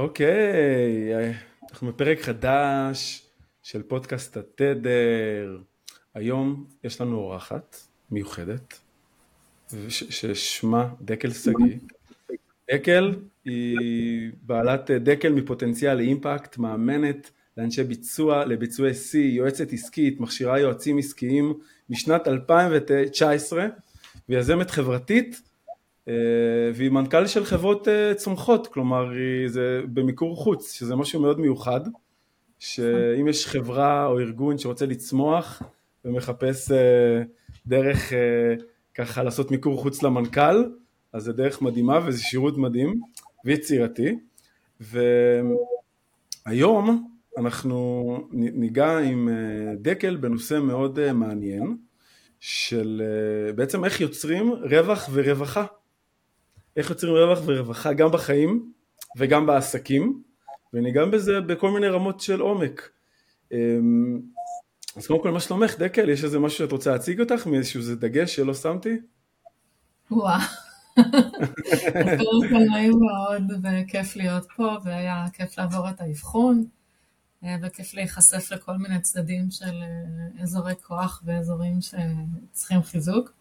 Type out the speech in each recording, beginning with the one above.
אוקיי, אנחנו בפרק חדש של פודקאסט התדר. היום יש לנו אורחת מיוחדת, ששמה דקל שגיא. דקל היא בעלת דקל מפוטנציאל לאימפקט, מאמנת לאנשי ביצוע, לביצועי C, יועצת עסקית, מכשירה יועצים עסקיים משנת 2019, ויזמת חברתית והיא מנכ"ל של חברות אה, צומחות, כלומר זה במיקור חוץ, שזה משהו מאוד מיוחד, שאם יש חברה או ארגון שרוצה לצמוח ומחפש אה, דרך ככה לעשות מיקור חוץ למנכ"ל, אז זה דרך מדהימה וזה שירות מדהים ויצירתי. והיום אנחנו ניגע עם דקל בנושא מאוד מעניין של בעצם איך יוצרים רווח ורווחה איך יוצרים רווח ורווחה גם בחיים וגם בעסקים, וניגע בזה בכל מיני רמות של עומק. אמ, אז קודם כל, מה שלומך, דקל? יש איזה משהו שאת רוצה להציג אותך מאיזשהו דגש שלא שמתי? וואו. קודם כל נעים מאוד וכיף להיות פה והיה כיף לעבור את האבחון אה, וכיף להיחשף לכל מיני צדדים של אה, אזורי כוח ואזורים שצריכים חיזוק.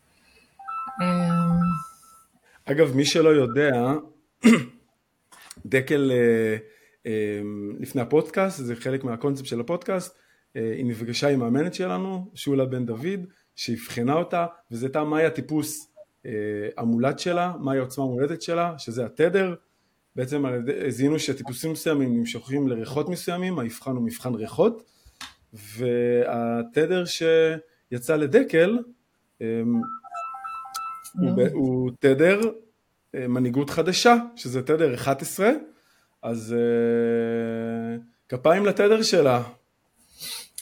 אגב, מי שלא יודע, דקל אה, אה, לפני הפודקאסט, זה חלק מהקונספט של הפודקאסט, אה, היא נפגשה עם מאמנת שלנו, שולה בן דוד, שאבחנה אותה, וזה הייתה מהי הטיפוס המולד שלה, מהי העוצמה המולדת שלה, שזה התדר. בעצם זיהינו שטיפוסים מסוימים נמשכים לריחות מסוימים, המבחן הוא מבחן ריחות, והתדר שיצא לדקל, הוא, הוא תדר אה, מנהיגות חדשה, שזה תדר 11, אז uh, כפיים לתדר שלה.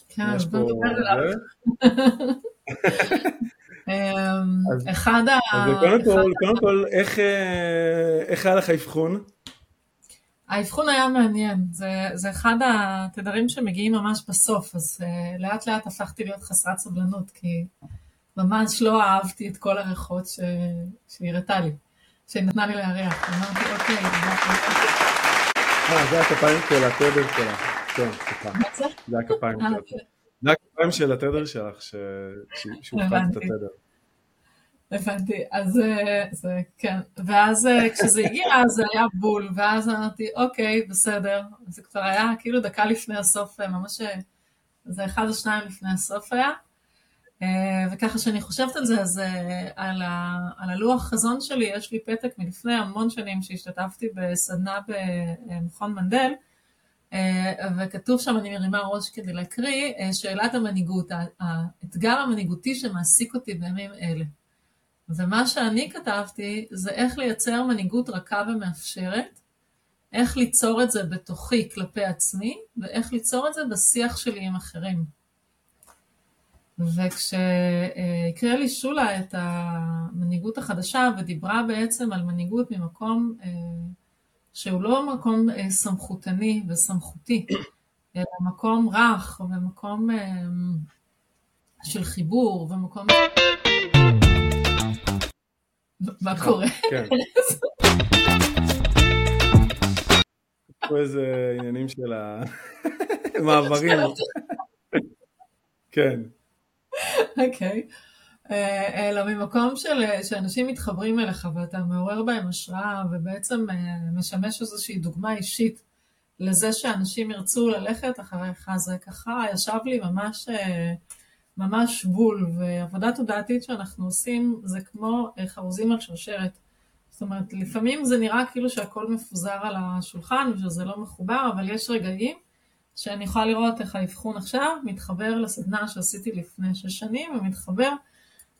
כן, אז בוא נדבר עליו. אמ, אחד ה... קודם כל, איך, אה, איך היה לך האבחון? האבחון היה מעניין, זה, זה אחד התדרים שמגיעים ממש בסוף, אז uh, לאט לאט הפכתי להיות חסרת סבלנות, כי ממש לא אהבתי את כל הריחות שהיא הראתה לי, שהיא נתנה לי לארח. אמרתי, אוקיי, אה, זה הכפיים של התדר שלך. כן, סליחה. מה זה? זה הכפיים אה, שלך. זה הכפיים של התדר שלך, שהופחת את התדר. הבנתי, אז אה, זה, כן, ואז אה, כשזה הגיע זה היה בול, ואז אמרתי, אוקיי, בסדר, זה כבר היה כאילו דקה לפני הסוף, ממש, זה אחד או שניים לפני הסוף היה, וככה שאני חושבת על זה, אז אה, על, ה, על הלוח חזון שלי יש לי פתק מלפני המון שנים שהשתתפתי בסדנה במכון מנדל, אה, וכתוב שם, אני מרימה ראש כדי להקריא, שאלת המנהיגות, האתגר המנהיגותי שמעסיק אותי בימים אלה. ומה שאני כתבתי זה איך לייצר מנהיגות רכה ומאפשרת, איך ליצור את זה בתוכי כלפי עצמי, ואיך ליצור את זה בשיח שלי עם אחרים. וכשהקריאה לי שולה את המנהיגות החדשה ודיברה בעצם על מנהיגות ממקום אה, שהוא לא מקום אה, סמכותני וסמכותי, אלא מקום רך ומקום אה, של חיבור ומקום... מה קורה? כן. פה איזה עניינים של המעברים. כן. אוקיי. אה, אלא ממקום של, שאנשים מתחברים אליך ואתה מעורר בהם השראה ובעצם אה, משמש איזושהי דוגמה אישית לזה שאנשים ירצו ללכת אחריך, זה ככה ישב לי ממש, אה, ממש בול, ועבודה תודעתית שאנחנו עושים זה כמו חרוזים על שרשרת. זאת אומרת, לפעמים זה נראה כאילו שהכל מפוזר על השולחן ושזה לא מחובר, אבל יש רגעים שאני יכולה לראות איך האבחון עכשיו מתחבר לסדנה שעשיתי לפני שש שנים, ומתחבר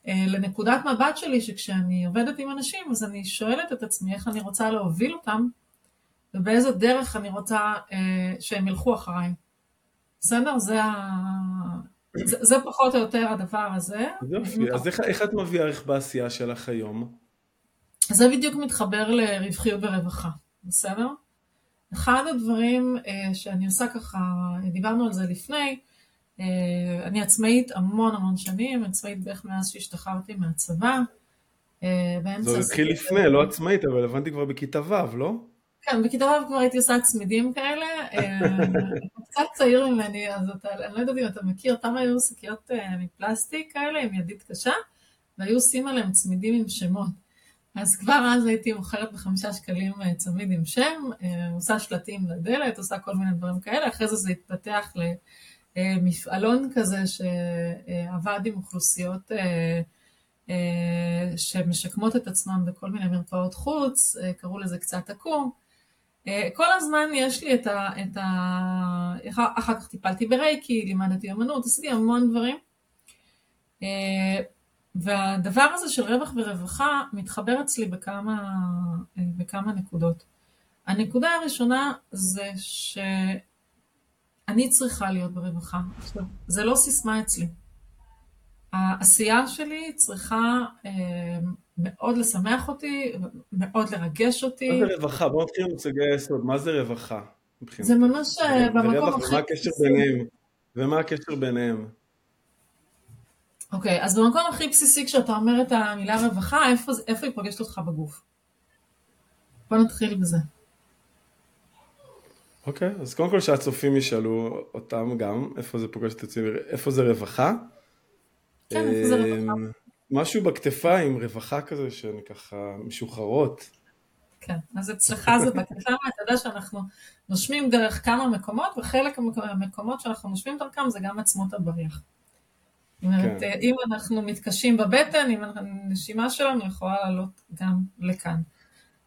אה, לנקודת מבט שלי שכשאני עובדת עם אנשים, אז אני שואלת את עצמי איך אני רוצה להוביל אותם, ובאיזה דרך אני רוצה אה, שהם ילכו אחריי. בסדר? זה, ה... זה, זה פחות או יותר הדבר הזה. יופי, אז איך, איך את מביאה ערך בעשייה שלך היום? זה בדיוק מתחבר לרווחיות ורווחה, בסדר? אחד הדברים אה, שאני עושה ככה, דיברנו על זה לפני, אה, אני עצמאית המון המון שנים, עצמאית בערך מאז שהשתחררתי מהצבא. אה, זה התחיל לפני, לא עצמאית, אבל הבנתי כבר בכיתה ו', לא? כן, בכיתה ו' כבר הייתי עושה צמידים כאלה. אתה קצת צעיר ממני, אז אתה, אני לא יודעת אם אתה מכיר, פעם היו שקיות מפלסטיק כאלה עם ידית קשה, והיו עושים עליהם צמידים עם שמות. אז כבר אז הייתי מוכרת בחמישה שקלים אה, צמיד עם שם, אה, עושה שלטים לדלת, עושה כל מיני דברים כאלה, אחרי זה זה התפתח למפעלון כזה שעבד עם אוכלוסיות אה, שמשקמות את עצמם בכל מיני מרפאות חוץ, קראו לזה קצת עקום. כל הזמן יש לי את ה... את ה... אחר כך טיפלתי ברייקי, לימדתי אמנות, עשיתי המון דברים. והדבר הזה של רווח ורווחה מתחבר אצלי בכמה, בכמה נקודות. הנקודה הראשונה זה שאני צריכה להיות ברווחה. זה לא סיסמה אצלי. העשייה שלי צריכה אה, מאוד לשמח אותי, מאוד לרגש אותי. מה זה רווחה? בואו נתחיל עם מושגי היסוד. מה זה רווחה? זה ממש אה, במקום הכי... ומה הקשר ביניהם? ומה הקשר ביניהם? אוקיי, אז במקום הכי בסיסי כשאתה אומר את המילה רווחה, איפה, איפה היא פוגשת אותך בגוף? בוא נתחיל בזה. אוקיי, אז קודם כל שהצופים ישאלו אותם גם, איפה זה פוגש את עצמי, איפה זה רווחה? כן, איפה זה רווחה? אמ, משהו בכתפיים, רווחה כזה, שהן ככה משוחררות. כן, אז אצלך זה בכתפיים, אתה יודע שאנחנו נושמים דרך כמה מקומות, וחלק מהמקומות שאנחנו נושמים דרכם זה גם עצמות הבריח. זאת אומרת, כן. אם אנחנו מתקשים בבטן, אם הנשימה שלנו יכולה לעלות גם לכאן.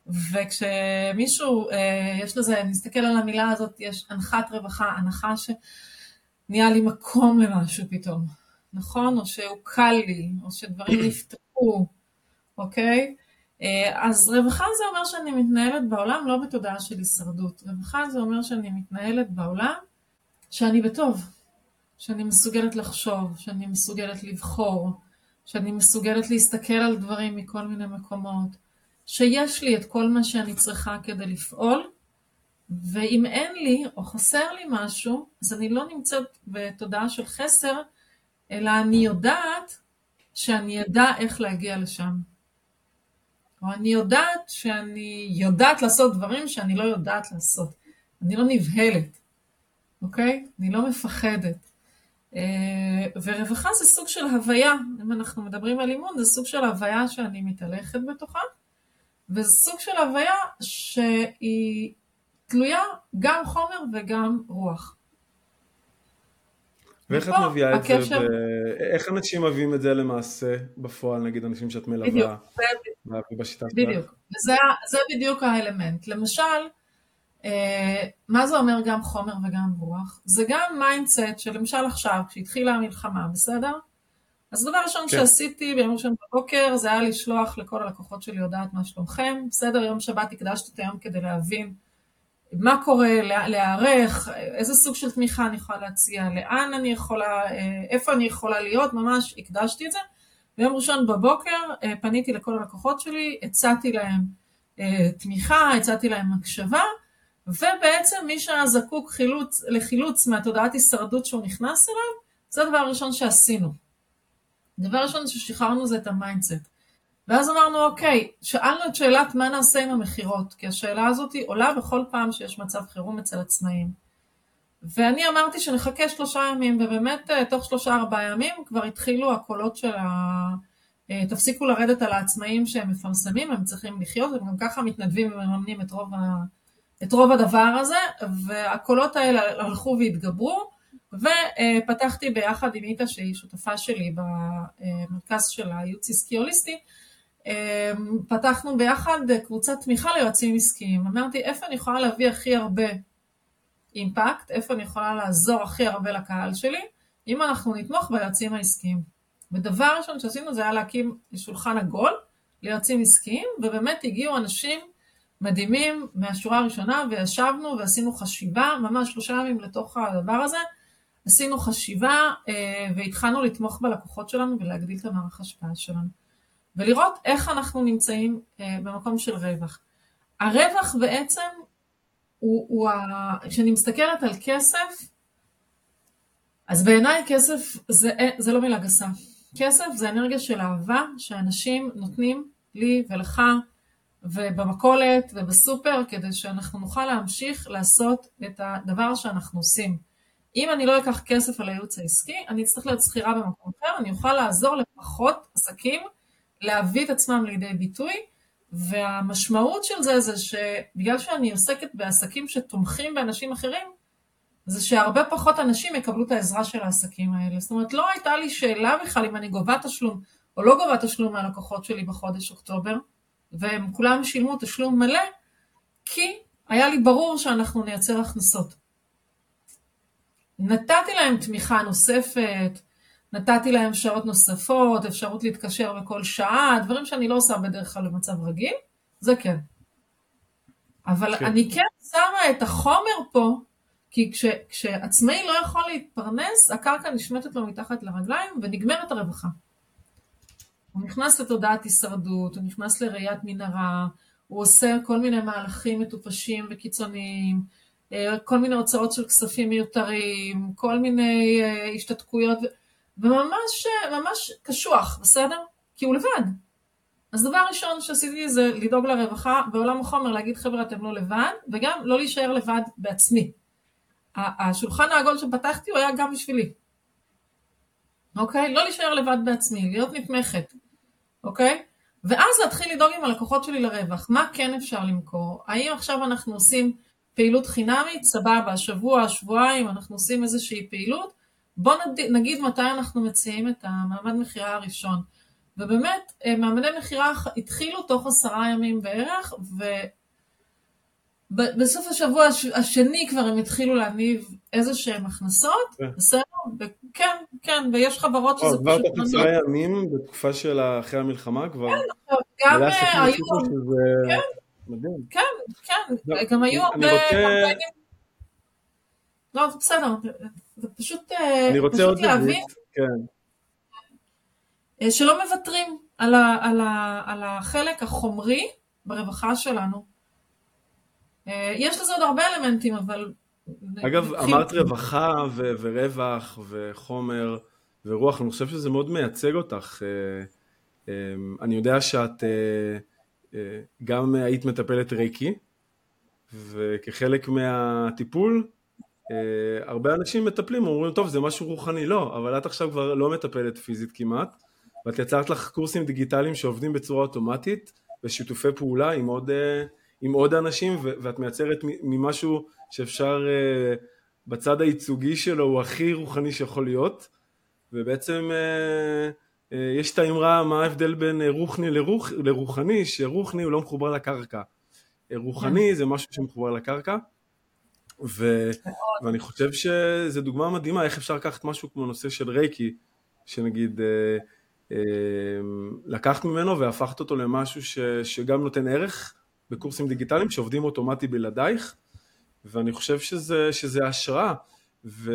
וכשמישהו, אה, יש לזה, נסתכל על המילה הזאת, יש הנחת רווחה, הנחה שנהיה לי מקום למשהו פתאום, נכון? או שהוא קל לי, או שדברים נפתחו, אוקיי? אה, אז רווחה זה אומר שאני מתנהלת בעולם לא בתודעה של הישרדות. רווחה זה אומר שאני מתנהלת בעולם שאני בטוב. שאני מסוגלת לחשוב, שאני מסוגלת לבחור, שאני מסוגלת להסתכל על דברים מכל מיני מקומות, שיש לי את כל מה שאני צריכה כדי לפעול, ואם אין לי או חסר לי משהו, אז אני לא נמצאת בתודעה של חסר, אלא אני יודעת שאני אדע איך להגיע לשם. או אני יודעת שאני יודעת לעשות דברים שאני לא יודעת לעשות. אני לא נבהלת, אוקיי? אני לא מפחדת. אה, ורווחה זה סוג של הוויה, אם אנחנו מדברים על אימון, זה סוג של הוויה שאני מתהלכת בתוכה, וזה סוג של הוויה שהיא תלויה גם חומר וגם רוח. ואיך את מביאה את הקשר... זה, ב... איך אנשים מביאים את זה למעשה בפועל, נגיד אנשים שאת מלווה בשיטה שלך? בדיוק, זה, זה בדיוק האלמנט. למשל, מה זה אומר גם חומר וגם רוח? זה גם mindset שלמשל עכשיו, כשהתחילה המלחמה, בסדר? אז הדבר הראשון כן. שעשיתי ביום ראשון בבוקר זה היה לשלוח לכל הלקוחות שלי הודעת מה שלומכם. בסדר, יום שבת הקדשתי את היום כדי להבין מה קורה, להיערך, איזה סוג של תמיכה אני יכולה להציע, לאן אני יכולה, אה, איפה אני יכולה להיות, ממש הקדשתי את זה. ביום ראשון בבוקר אה, פניתי לכל הלקוחות שלי, הצעתי להם תמיכה, הצעתי להם הקשבה, ובעצם מי שהיה זקוק חילוץ, לחילוץ מהתודעת הישרדות שהוא נכנס אליו, זה הדבר הראשון שעשינו. הדבר הראשון ששחררנו זה את ה mindset. ואז אמרנו, אוקיי, שאלנו את שאלת מה נעשה עם המכירות, כי השאלה הזאת עולה בכל פעם שיש מצב חירום אצל עצמאים. ואני אמרתי שנחכה שלושה ימים, ובאמת אה, תוך שלושה ארבעה ימים כבר התחילו הקולות של ה... אה, תפסיקו לרדת על העצמאים שהם מפרסמים, הם צריכים לחיות, הם גם ככה מתנדבים ומממנים את רוב ה... את רוב הדבר הזה, והקולות האלה הלכו והתגברו, ופתחתי ביחד עם איתה שהיא שותפה שלי במרכז של הייעוץ עסקי הוליסטי, פתחנו ביחד קבוצת תמיכה ליועצים עסקיים. אמרתי, איפה אני יכולה להביא הכי הרבה אימפקט, איפה אני יכולה לעזור הכי הרבה לקהל שלי, אם אנחנו נתמוך ביועצים העסקיים. ודבר ראשון שעשינו זה היה להקים שולחן עגול ליועצים עסקיים, ובאמת הגיעו אנשים מדהימים מהשורה הראשונה, וישבנו ועשינו חשיבה, ממש שלושה ימים לתוך הדבר הזה, עשינו חשיבה אה, והתחלנו לתמוך בלקוחות שלנו ולהגדיל את המערך ההשפעה שלנו. ולראות איך אנחנו נמצאים אה, במקום של רווח. הרווח בעצם הוא, הוא כשאני מסתכלת על כסף, אז בעיניי כסף זה, זה לא מילה גסה. כסף זה אנרגיה של אהבה שאנשים נותנים לי ולך ובמכולת ובסופר כדי שאנחנו נוכל להמשיך לעשות את הדבר שאנחנו עושים. אם אני לא אקח כסף על הייעוץ העסקי, אני אצטרך להיות שכירה במקום אחר, אני אוכל לעזור לפחות עסקים להביא את עצמם לידי ביטוי, והמשמעות של זה זה שבגלל שאני עוסקת בעסקים שתומכים באנשים אחרים, זה שהרבה פחות אנשים יקבלו את העזרה של העסקים האלה. זאת אומרת, לא הייתה לי שאלה בכלל אם אני גובה תשלום או לא גובה תשלום מהלקוחות שלי בחודש אוקטובר, והם כולם שילמו תשלום מלא, כי היה לי ברור שאנחנו נייצר הכנסות. נתתי להם תמיכה נוספת, נתתי להם שעות נוספות, אפשרות להתקשר בכל שעה, דברים שאני לא עושה בדרך כלל במצב רגיל, זה כן. אבל כן. אני כן שמה את החומר פה, כי כש, כשעצמאי לא יכול להתפרנס, הקרקע נשמטת לו מתחת לרגליים ונגמרת הרווחה. הוא נכנס לתודעת הישרדות, הוא נכנס לראיית מנהרה, הוא עושה כל מיני מהלכים מטופשים וקיצוניים, אה, כל מיני הוצאות של כספים מיותרים, כל מיני אה, השתתקויות, וממש ממש קשוח, בסדר? כי הוא לבד. אז דבר ראשון שעשיתי זה לדאוג לרווחה בעולם החומר, להגיד חבר'ה אתם לא לבד, וגם לא להישאר לבד בעצמי. השולחן העגול שפתחתי הוא היה גם בשבילי. אוקיי? לא להישאר לבד בעצמי, להיות נתמכת. אוקיי? ואז להתחיל לדאוג עם הלקוחות שלי לרווח. מה כן אפשר למכור? האם עכשיו אנחנו עושים פעילות חינמית? סבבה, שבוע, שבועיים, אנחנו עושים איזושהי פעילות. בואו נגיד מתי אנחנו מציעים את המעמד מכירה הראשון. ובאמת, אה, מעמדי מכירה התחילו תוך עשרה ימים בערך, ובסוף השבוע השני כבר הם התחילו להניב איזה שהם הכנסות, כן. בסדר? כן, כן, ויש חברות שזה פשוט... כבר תוך עשרה ימים, בתקופה של אחרי המלחמה כבר... כן, גם אה, היו... כן, מדהים. כן, כן, גם היו הרבה... לא, בסדר, זה פשוט, אה, להבין, כן. אה, שלא מוותרים על החלק החומרי ברווחה שלנו. אה, יש לזה עוד הרבה אלמנטים, אבל... אגב, נתחיל... אמרת רווחה ו- ורווח וחומר ורוח, אני חושב שזה מאוד מייצג אותך. אני יודע שאת גם היית מטפלת ריקי, וכחלק מהטיפול הרבה אנשים מטפלים, אומרים, טוב, זה משהו רוחני, לא, אבל את עכשיו כבר לא מטפלת פיזית כמעט, ואת יצרת לך קורסים דיגיטליים שעובדים בצורה אוטומטית, ושיתופי פעולה עם עוד, uh, עם עוד אנשים, ו- ואת מייצרת ממשהו שאפשר, uh, בצד הייצוגי שלו, הוא הכי רוחני שיכול להיות, ובעצם uh, uh, יש את האמרה, מה ההבדל בין רוחני לרוח, לרוחני, שרוחני הוא לא מחובר לקרקע. רוחני זה משהו שמחובר לקרקע. ו... ואני חושב שזו דוגמה מדהימה איך אפשר לקחת משהו כמו נושא של רייקי, שנגיד לקחת ממנו והפכת אותו למשהו ש... שגם נותן ערך בקורסים דיגיטליים שעובדים אוטומטי בלעדייך, ואני חושב שזה, שזה השראה, ו...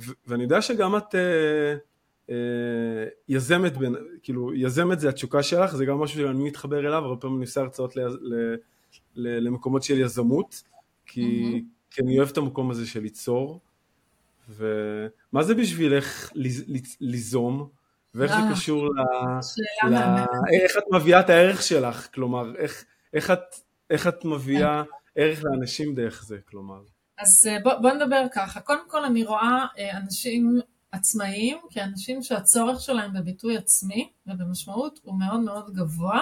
ו... ואני יודע שגם את אה, אה, יזמת, בין... כאילו יזמת זה התשוקה שלך, זה גם משהו שאני מתחבר אליו, הרבה פעמים אני עושה הרצאות ל... ל... למקומות של יזמות, כי, mm-hmm. כי אני אוהב את המקום הזה של ליצור, ומה זה בשבילך ליזום, ואיך זה אה, קשור ל... ל... איך את מביאה את הערך שלך, כלומר, איך, איך, את, איך את מביאה ערך לאנשים דרך זה, כלומר. אז אה, בוא, בוא נדבר ככה, קודם כל אני רואה אה, אנשים עצמאיים כאנשים שהצורך שלהם בביטוי עצמי ובמשמעות הוא מאוד מאוד גבוה,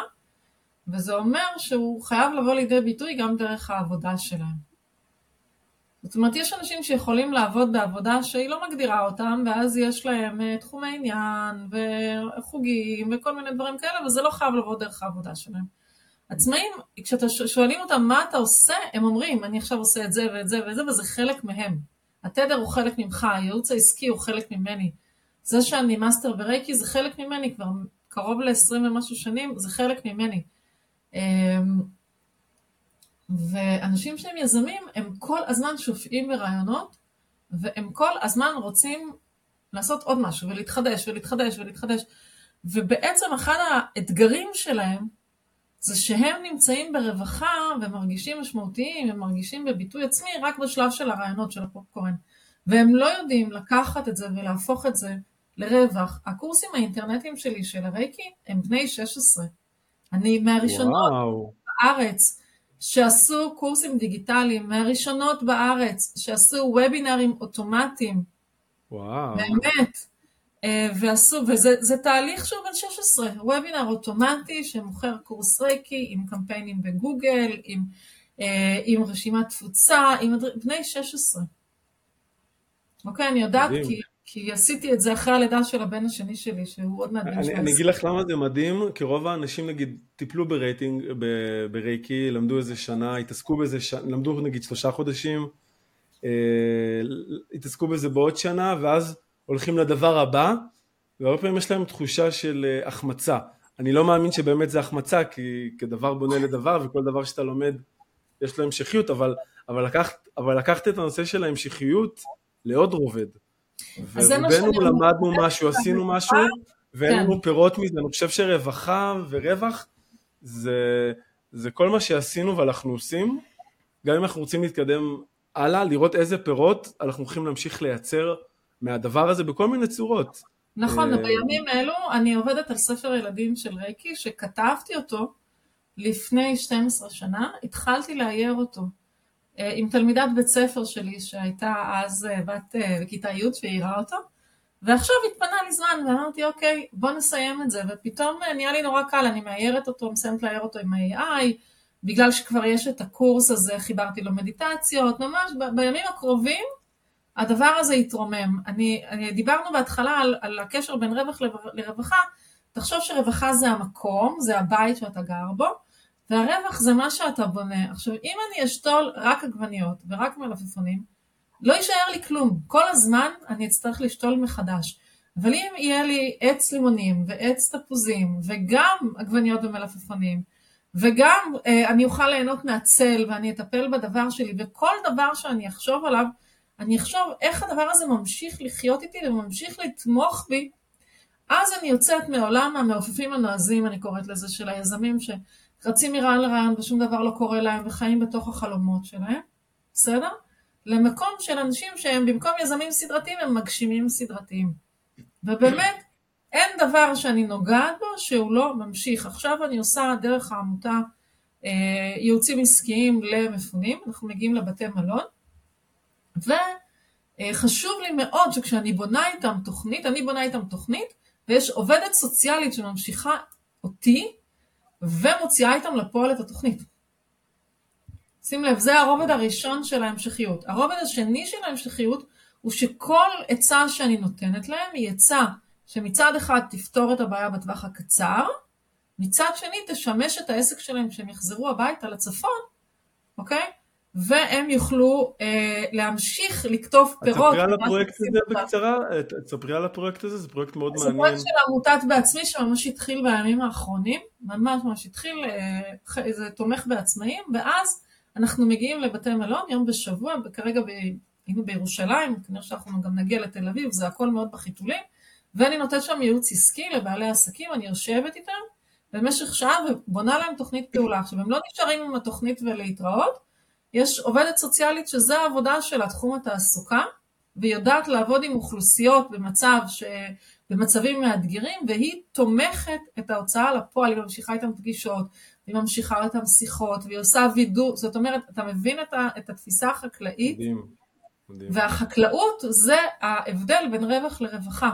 וזה אומר שהוא חייב לבוא לידי ביטוי גם דרך העבודה שלהם. זאת אומרת, יש אנשים שיכולים לעבוד בעבודה שהיא לא מגדירה אותם, ואז יש להם אה, תחומי עניין, וחוגים, וכל מיני דברים כאלה, וזה לא חייב לבוא דרך העבודה שלהם. עצמאים, כשאתה שואלים אותם מה אתה עושה, הם אומרים, אני עכשיו עושה את זה ואת זה ואת זה, וזה חלק מהם. התדר הוא חלק ממך, הייעוץ העסקי הוא חלק ממני. זה שאני master ברייקי זה חלק ממני, כבר קרוב ל-20 ומשהו שנים, זה חלק ממני. אמ, ואנשים שהם יזמים, הם כל הזמן שופעים ברעיונות, והם כל הזמן רוצים לעשות עוד משהו, ולהתחדש, ולהתחדש, ולהתחדש. ובעצם אחד האתגרים שלהם, זה שהם נמצאים ברווחה ומרגישים משמעותיים, הם מרגישים בביטוי עצמי רק בשלב של הרעיונות של הפופקורן. והם לא יודעים לקחת את זה ולהפוך את זה לרווח. הקורסים האינטרנטיים שלי של הרייקי הם בני 16. אני מהראשונות וואו. בארץ שעשו קורסים דיגיטליים, מהראשונות בארץ שעשו וובינרים אוטומטיים. וואו. באמת. אה, ועשו, וזה תהליך שהוא בן 16, וובינר אוטומטי שמוכר קורס רייקי עם קמפיינים בגוגל, עם, אה, עם רשימת תפוצה, עם בני 16. אוקיי, אני יודעת כי, כי עשיתי את זה אחרי הלידה של הבן השני שלי, שהוא עוד מעט בן 17. אני אגיד לך למה זה מדהים, כי רוב האנשים נגיד טיפלו ברייטינג, ברייקי, למדו איזה שנה, התעסקו בזה, ש... למדו נגיד שלושה חודשים, אה, התעסקו בזה בעוד שנה, ואז הולכים לדבר הבא, והרבה פעמים יש להם תחושה של אה, החמצה. אני לא מאמין שבאמת זה החמצה, כי כדבר בונה לדבר, וכל דבר שאתה לומד יש לו המשכיות, אבל, אבל, לקחת, אבל לקחת את הנושא של ההמשכיות לעוד רובד. ורובנו למדנו משהו, עשינו משהו, ואין כן. לנו פירות מזה. אני חושב שרווחה ורווח זה, זה כל מה שעשינו ואנחנו עושים. גם אם אנחנו רוצים להתקדם הלאה, לראות איזה פירות אנחנו הולכים להמשיך לייצר מהדבר הזה בכל מיני צורות. נכון, אה, בימים אלו אני עובדת על ספר ילדים של רייקי, שכתבתי אותו לפני 12 שנה, התחלתי לאייר אותו אה, עם תלמידת בית ספר שלי שהייתה אז אה, בת בכיתה י' והעירה אותו, ועכשיו התפנה לי זמן ואמרתי אוקיי בוא נסיים את זה, ופתאום נהיה לי נורא קל, אני מאיירת אותו, מסיימת לאייר אותו עם ה-AI, בגלל שכבר יש את הקורס הזה חיברתי לו מדיטציות, ממש בימים הקרובים הדבר הזה יתרומם. אני, אני דיברנו בהתחלה על, על הקשר בין רווח לרווחה, תחשוב שרווחה זה המקום, זה הבית שאתה גר בו, והרווח זה מה שאתה בונה. עכשיו, אם אני אשתול רק עגבניות ורק מלפפונים, לא יישאר לי כלום. כל הזמן אני אצטרך לשתול מחדש. אבל אם יהיה לי עץ לימונים ועץ תפוזים וגם עגבניות ומלפפונים, וגם אה, אני אוכל ליהנות מהצל ואני אטפל בדבר שלי, וכל דבר שאני אחשוב עליו, אני אחשוב איך הדבר הזה ממשיך לחיות איתי וממשיך לתמוך בי, אז אני יוצאת מעולם המעופפים הנועזים, אני קוראת לזה, של היזמים שרצים מרעיון לרעיון ושום דבר לא קורה להם וחיים בתוך החלומות שלהם, בסדר? למקום של אנשים שהם במקום יזמים סדרתיים הם מגשימים סדרתיים. ובאמת, אין דבר שאני נוגעת בו שהוא לא ממשיך. עכשיו אני עושה דרך העמותה אה, ייעוצים עסקיים למפונים, אנחנו מגיעים לבתי מלון, וחשוב לי מאוד שכשאני בונה איתם תוכנית, אני בונה איתם תוכנית, ויש עובדת סוציאלית שממשיכה אותי, ומוציאה איתם לפועל את התוכנית. שים לב, זה הרובד הראשון של ההמשכיות. הרובד השני של ההמשכיות הוא שכל עצה שאני נותנת להם היא עצה שמצד אחד תפתור את הבעיה בטווח הקצר, מצד שני תשמש את העסק שלהם כשהם יחזרו הביתה לצפון, אוקיי? והם יוכלו אה, להמשיך לקטוף פירות. תספרי על הפרויקט הזה בקצרה, תספרי על הפרויקט הזה, זה פרויקט מאוד מעניין. זה פרויקט של עמותת בעצמי שממש התחיל בימים האחרונים, ממש ממש התחיל, אה, זה תומך בעצמאים, ואז אנחנו מגיעים לבתי מלון יום בשבוע, וכרגע ב, היינו בירושלים, כנראה שאנחנו גם נגיע לתל אביב, זה הכל מאוד בחיתולים, ואני נותנת שם ייעוץ עסקי לבעלי עסקים, אני יושבת איתם במשך שעה ובונה להם תוכנית פעולה. עכשיו, הם לא נשארים עם התוכנית ולהתראות, יש עובדת סוציאלית שזה העבודה שלה, תחום התעסוקה, והיא יודעת לעבוד עם אוכלוסיות במצב ש... במצבים מאתגרים, והיא תומכת את ההוצאה לפועל, היא ממשיכה איתם פגישות, היא ממשיכה איתם שיחות, והיא עושה וידוא, זאת אומרת, אתה מבין את, ה... את התפיסה החקלאית? מדהים, מדהים. והחקלאות זה ההבדל בין רווח לרווחה.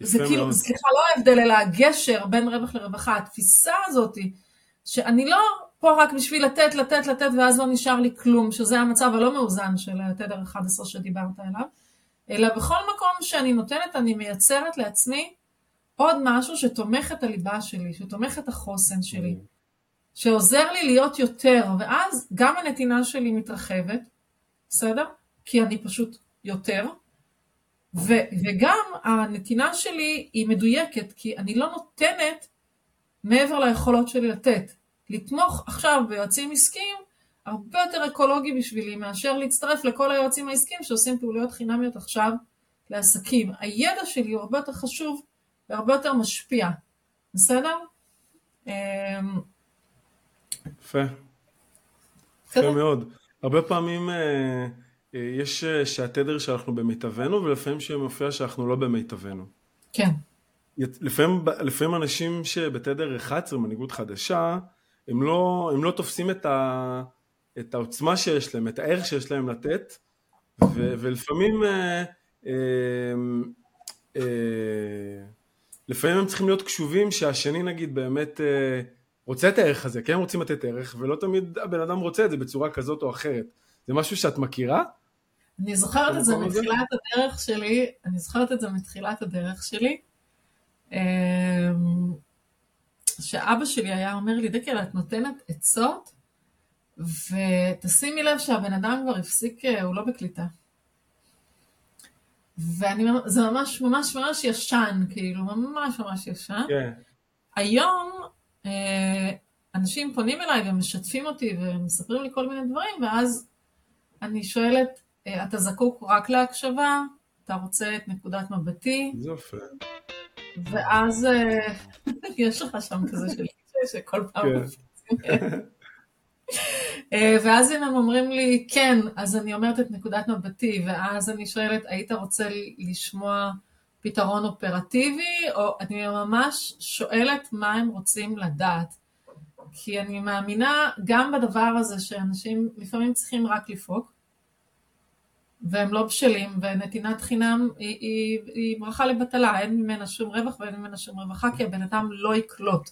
זה כאילו, סליחה, לא ההבדל, אלא הגשר בין רווח לרווחה, התפיסה הזאת, שאני לא פה רק בשביל לתת, לתת, לתת, ואז לא נשאר לי כלום, שזה המצב הלא מאוזן של התדר 11 שדיברת עליו, אלא בכל מקום שאני נותנת, אני מייצרת לעצמי עוד משהו שתומך את הליבה שלי, שתומך את החוסן שלי, שעוזר לי להיות יותר, ואז גם הנתינה שלי מתרחבת, בסדר? כי אני פשוט יותר, ו- וגם הנתינה שלי היא מדויקת, כי אני לא נותנת מעבר ליכולות שלי לתת. לתמוך עכשיו ביועצים עסקיים הרבה יותר אקולוגי בשבילי מאשר להצטרף לכל היועצים העסקיים שעושים פעוליות חינמיות עכשיו לעסקים. הידע שלי הוא הרבה יותר חשוב והרבה יותר משפיע, בסדר? אמ, יפה. יפה מאוד. הרבה פעמים אה, אה, יש אה, שהתדר שאנחנו במיטבנו ולפעמים שמופיע שאנחנו לא במיטבנו. כן. לפעמים, לפעמים אנשים שבתדר 11, מנהיגות חדשה, הם לא, הם לא תופסים את, ה, את העוצמה שיש להם, את הערך שיש להם לתת, ו, ולפעמים אה, אה, אה, לפעמים הם צריכים להיות קשובים שהשני נגיד באמת אה, רוצה את הערך הזה, כן הם רוצים לתת ערך, ולא תמיד הבן אדם רוצה את זה בצורה כזאת או אחרת. זה משהו שאת מכירה? אני זוכרת את זה מתחילת הדרך שלי, אני זוכרת את זה מתחילת הדרך שלי. שאבא שלי היה אומר לי, דקל, את נותנת עצות, ותשימי לב שהבן אדם כבר הפסיק, אה, הוא לא בקליטה. וזה ממש ממש ממש ישן, כאילו, ממש ממש ישן. כן. היום אה, אנשים פונים אליי ומשתפים אותי ומספרים לי כל מיני דברים, ואז אני שואלת, אה, אתה זקוק רק להקשבה? אתה רוצה את נקודת מבטי? זה יפה. ואז יש לך שם כזה של שכל פעם... כן. אה, ואז אם הם אומרים לי, כן, אז אני אומרת את נקודת מבטי, ואז אני שואלת, היית רוצה לשמוע פתרון אופרטיבי, או אני ממש שואלת מה הם רוצים לדעת. כי אני מאמינה גם בדבר הזה שאנשים לפעמים צריכים רק לפרוק, והם לא בשלים, ונתינת חינם היא, היא, היא ברכה לבטלה, אין ממנה שום רווח ואין ממנה שום רווחה, כי הבן אדם לא יקלוט.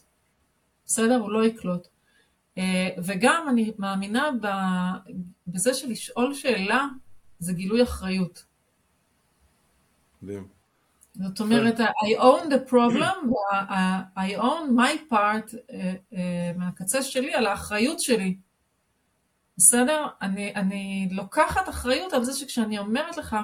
בסדר? הוא לא יקלוט. אה, וגם אני מאמינה בזה שלשאול שאלה זה גילוי אחריות. מדהים. זאת אומרת, I own the problem, I own my part אה, אה, מהקצה שלי על האחריות שלי. בסדר? אני, אני לוקחת אחריות על זה שכשאני אומרת לך,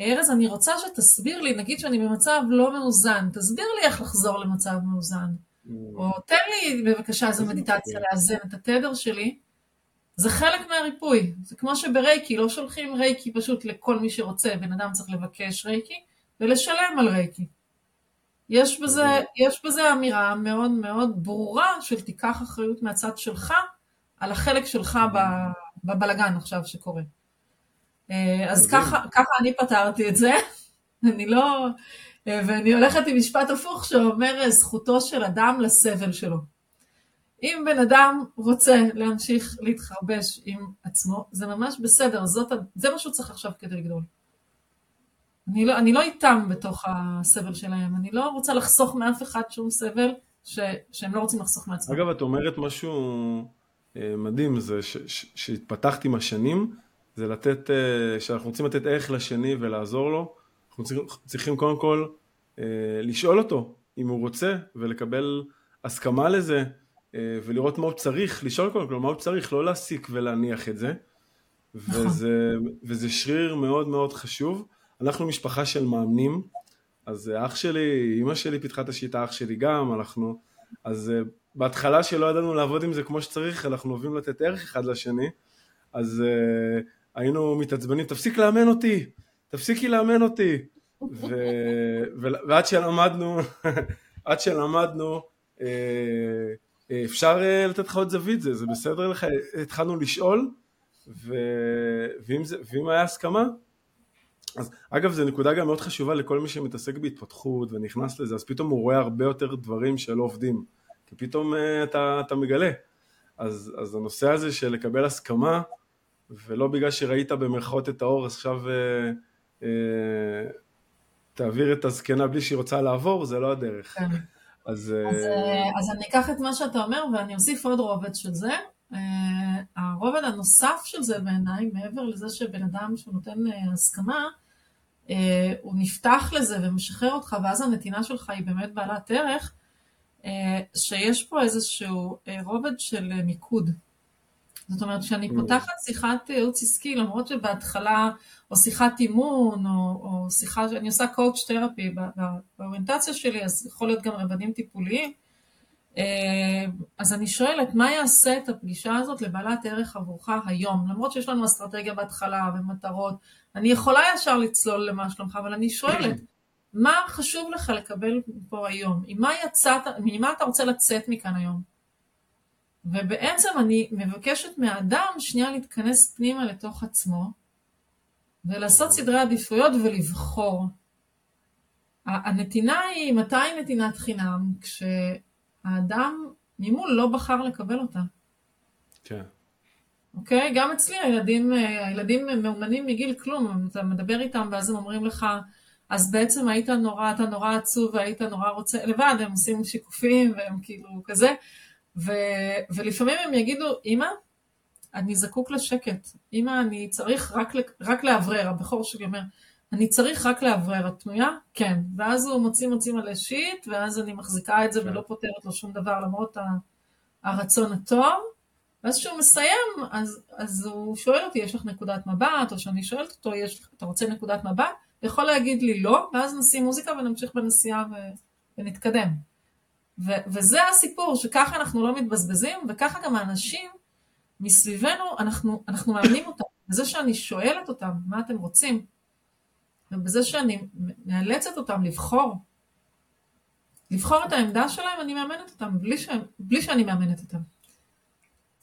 ארז, אני רוצה שתסביר לי, נגיד שאני במצב לא מאוזן, תסביר לי איך לחזור למצב מאוזן. Mm. או תן לי בבקשה איזו מדיטציה לאזן את התדר שלי. זה חלק מהריפוי. זה כמו שברייקי לא שולחים רייקי פשוט לכל מי שרוצה, בן אדם צריך לבקש רייקי ולשלם על רייקי. יש בזה, יש בזה אמירה מאוד מאוד ברורה של תיקח אחריות מהצד שלך על החלק שלך בבלגן עכשיו שקורה. אה, אז ככה, ככה אני פתרתי את זה, אני לא... אה, ואני הולכת עם משפט הפוך שאומר אה, זכותו של אדם לסבל שלו. אם בן אדם רוצה להמשיך להתחרבש עם עצמו, זה ממש בסדר, זאת, זה מה שהוא צריך עכשיו כדי לגדול. אני לא, אני לא איתם בתוך הסבל שלהם, אני לא רוצה לחסוך מאף אחד שום סבל ש, שהם לא רוצים לחסוך מעצמם. אגב, את אומרת משהו מדהים זה שהתפתחת עם השנים, זה לתת, אה, שאנחנו רוצים לתת ערך לשני ולעזור לו, אנחנו צריכים, צריכים קודם כל אה, לשאול אותו אם הוא רוצה ולקבל הסכמה לזה ולראות מה הוא צריך, לשאול קודם כל מה הוא צריך, לא להסיק ולהניח את זה. נכון. וזה, וזה שריר מאוד מאוד חשוב. אנחנו משפחה של מאמנים, אז אח שלי, אימא שלי פיתחה את השיטה, אח שלי גם, אנחנו, אז בהתחלה שלא ידענו לעבוד עם זה כמו שצריך, אנחנו אוהבים לתת ערך אחד לשני, אז uh, היינו מתעצבנים, תפסיק לאמן אותי, תפסיקי לאמן אותי. ו... ו... ועד שלמדנו, עד שלמדנו, uh, אפשר uh, לתת לך עוד זווית, זה, זה בסדר לך, התחלנו לשאול, ו... ואם, זה... ואם היה הסכמה, אז אגב זו נקודה גם מאוד חשובה לכל מי שמתעסק בהתפתחות ונכנס לזה, אז פתאום הוא רואה הרבה יותר דברים שלא עובדים. כי פתאום uh, אתה, אתה מגלה. אז, אז הנושא הזה של לקבל הסכמה, ולא בגלל שראית במרכאות את האור, אז עכשיו uh, uh, תעביר את הזקנה בלי שהיא רוצה לעבור, זה לא הדרך. כן. אז... אז, אה, אז אני אקח את מה שאתה אומר ואני אוסיף עוד רובד של זה. אה, הרובד הנוסף של זה בעיניי, מעבר לזה שבן אדם שהוא נותן אה, הסכמה, הוא נפתח לזה ומשחרר אותך, ואז הנתינה שלך היא באמת בעלת ערך, שיש פה איזשהו רובד של מיקוד. זאת אומרת, כשאני. פותחת שיחת ייעוץ עסקי, למרות שבהתחלה, או שיחת אימון, או, או שיחה, אני עושה קואוצ' תרפי באוריינטציה שלי, אז יכול להיות גם רבדים טיפוליים, אה, אז אני שואלת, מה יעשה את הפגישה הזאת לבעלת ערך עבורך היום? למרות שיש לנו אסטרטגיה בהתחלה ומטרות, אני יכולה ישר לצלול למה שלומך, אבל אני שואלת, מה חשוב לך לקבל פה היום? עם מה יצאת, ממה אתה רוצה לצאת מכאן היום? ובעצם אני מבקשת מהאדם שנייה להתכנס פנימה לתוך עצמו ולעשות סדרי עדיפויות ולבחור. הנתינה היא, מתי נתינת חינם? כשהאדם ממול לא בחר לקבל אותה. כן. אוקיי? גם אצלי הילדים, הילדים מאומנים מגיל כלום, אתה מדבר איתם ואז הם אומרים לך, אז בעצם היית נורא, אתה נורא עצוב והיית נורא רוצה, לבד, הם עושים שיקופים והם כאילו כזה, ו, ולפעמים הם יגידו, אמא, אני זקוק לשקט. אמא, אני צריך רק, רק לאוורר. הבכור שלי אומר, אני צריך רק לאוורר. את פנויה? כן. ואז הוא מוציא מוציא מלא שיט, ואז אני מחזיקה את זה כן. ולא פותרת לו שום דבר למרות הרצון הטוב. ואז כשהוא מסיים, אז, אז הוא שואל אותי, יש לך נקודת מבט? או שאני שואלת אותו, יש, אתה רוצה נקודת מבט? הוא יכול להגיד לי לא, ואז נשים מוזיקה ונמשיך בנסיעה ו, ונתקדם. ו- וזה הסיפור, שככה אנחנו לא מתבזבזים, וככה גם האנשים מסביבנו, אנחנו, אנחנו מאמנים אותם. בזה שאני שואלת אותם מה אתם רוצים, ובזה שאני מאלצת אותם לבחור, לבחור את העמדה שלהם, אני מאמנת אותם, בלי, ש... בלי שאני מאמנת אותם.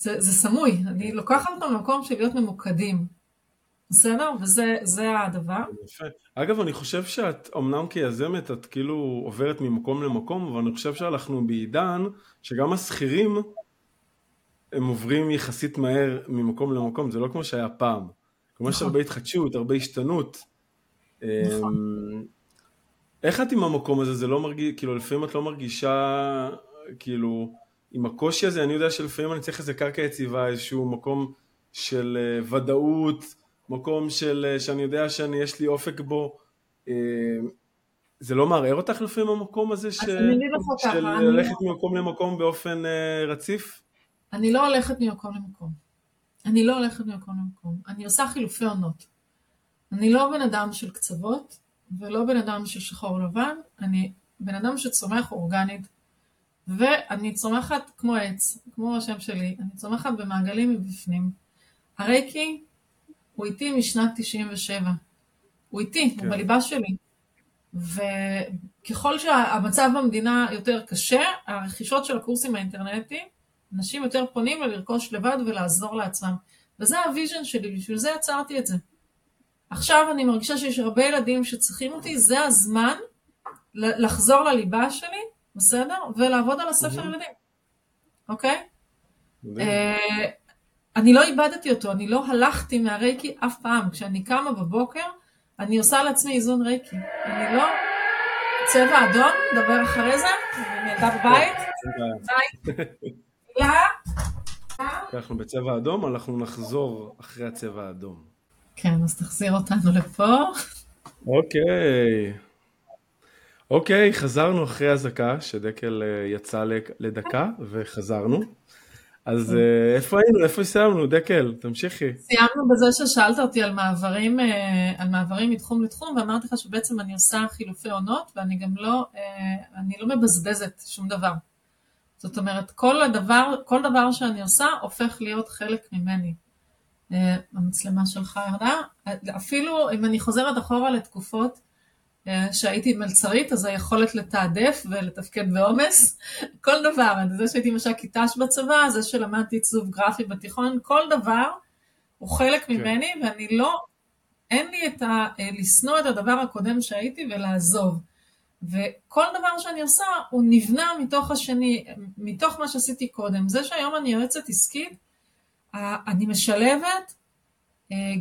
זה, זה סמוי, אני לוקחת אותם למקום של להיות ממוקדים. בסדר? וזה הדבר. יפה. אגב, אני חושב שאת, אמנם כיזמת, את כאילו עוברת ממקום למקום, אבל אני חושב שאנחנו בעידן שגם השכירים, הם עוברים יחסית מהר ממקום למקום, זה לא כמו שהיה פעם. כלומר, יש הרבה התחדשות, הרבה השתנות. נכון. איך את עם המקום הזה? זה לא מרגיש, כאילו, לפעמים את לא מרגישה, כאילו, עם הקושי הזה, אני יודע שלפעמים אני צריך איזה קרקע יציבה, איזשהו מקום של uh, ודאות, מקום של, שאני יודע שאני, יש לי אופק בו, זה לא מערער אותך לפעמים המקום הזה ש... של ללכת ממקום למקום באופן רציף? אני לא הולכת ממקום למקום. אני לא הולכת ממקום למקום. אני עושה חילופי עונות. אני לא בן אדם של קצוות, ולא בן אדם של שחור לבן, אני בן אדם שצומח אורגנית, ואני צומחת כמו עץ, כמו השם שלי, אני צומחת במעגלים מבפנים. הרייקי הוא איתי משנת 97. הוא איתי, כן. הוא בליבה שלי. וככל שהמצב במדינה יותר קשה, הרכישות של הקורסים האינטרנטיים, אנשים יותר פונים ללרכוש לבד ולעזור לעצמם. וזה ה vision שלי, בשביל זה יצרתי את זה. עכשיו אני מרגישה שיש הרבה ילדים שצריכים אותי, זה הזמן לחזור לליבה שלי, בסדר? ולעבוד על הספר ילדים, אוקיי? אני לא איבדתי אותו, אני לא הלכתי מהרייקי אף פעם. כשאני קמה בבוקר, אני עושה לעצמי איזון רייקי. אני לא... צבע אדום, נדבר אחרי זה, אני ילדה בבית. ביי. אנחנו בצבע אדום, אנחנו נחזור אחרי הצבע האדום. כן, אז תחזיר אותנו לפה. אוקיי. אוקיי, חזרנו אחרי אזעקה, שדקל יצא לדקה, וחזרנו. אז איפה היינו? איפה סיימנו? דקל, תמשיכי. סיימנו בזה ששאלת אותי על מעברים, על מעברים מתחום לתחום, ואמרתי לך שבעצם אני עושה חילופי עונות, ואני גם לא, אני לא מבזבזת שום דבר. זאת אומרת, כל הדבר, כל דבר שאני עושה הופך להיות חלק ממני. המצלמה שלך ירדה. אפילו אם אני חוזרת אחורה לתקופות שהייתי מלצרית, אז היכולת לתעדף ולתפקד בעומס, כל דבר, זה שהייתי מש"קית ת"ש בצבא, זה שלמדתי עיצוב גרפי בתיכון, כל דבר הוא חלק כן. ממני, ואני לא, אין לי את ה... לשנוא את הדבר הקודם שהייתי ולעזוב. וכל דבר שאני עושה הוא נבנה מתוך השני, מתוך מה שעשיתי קודם. זה שהיום אני יועצת עסקית, אני משלבת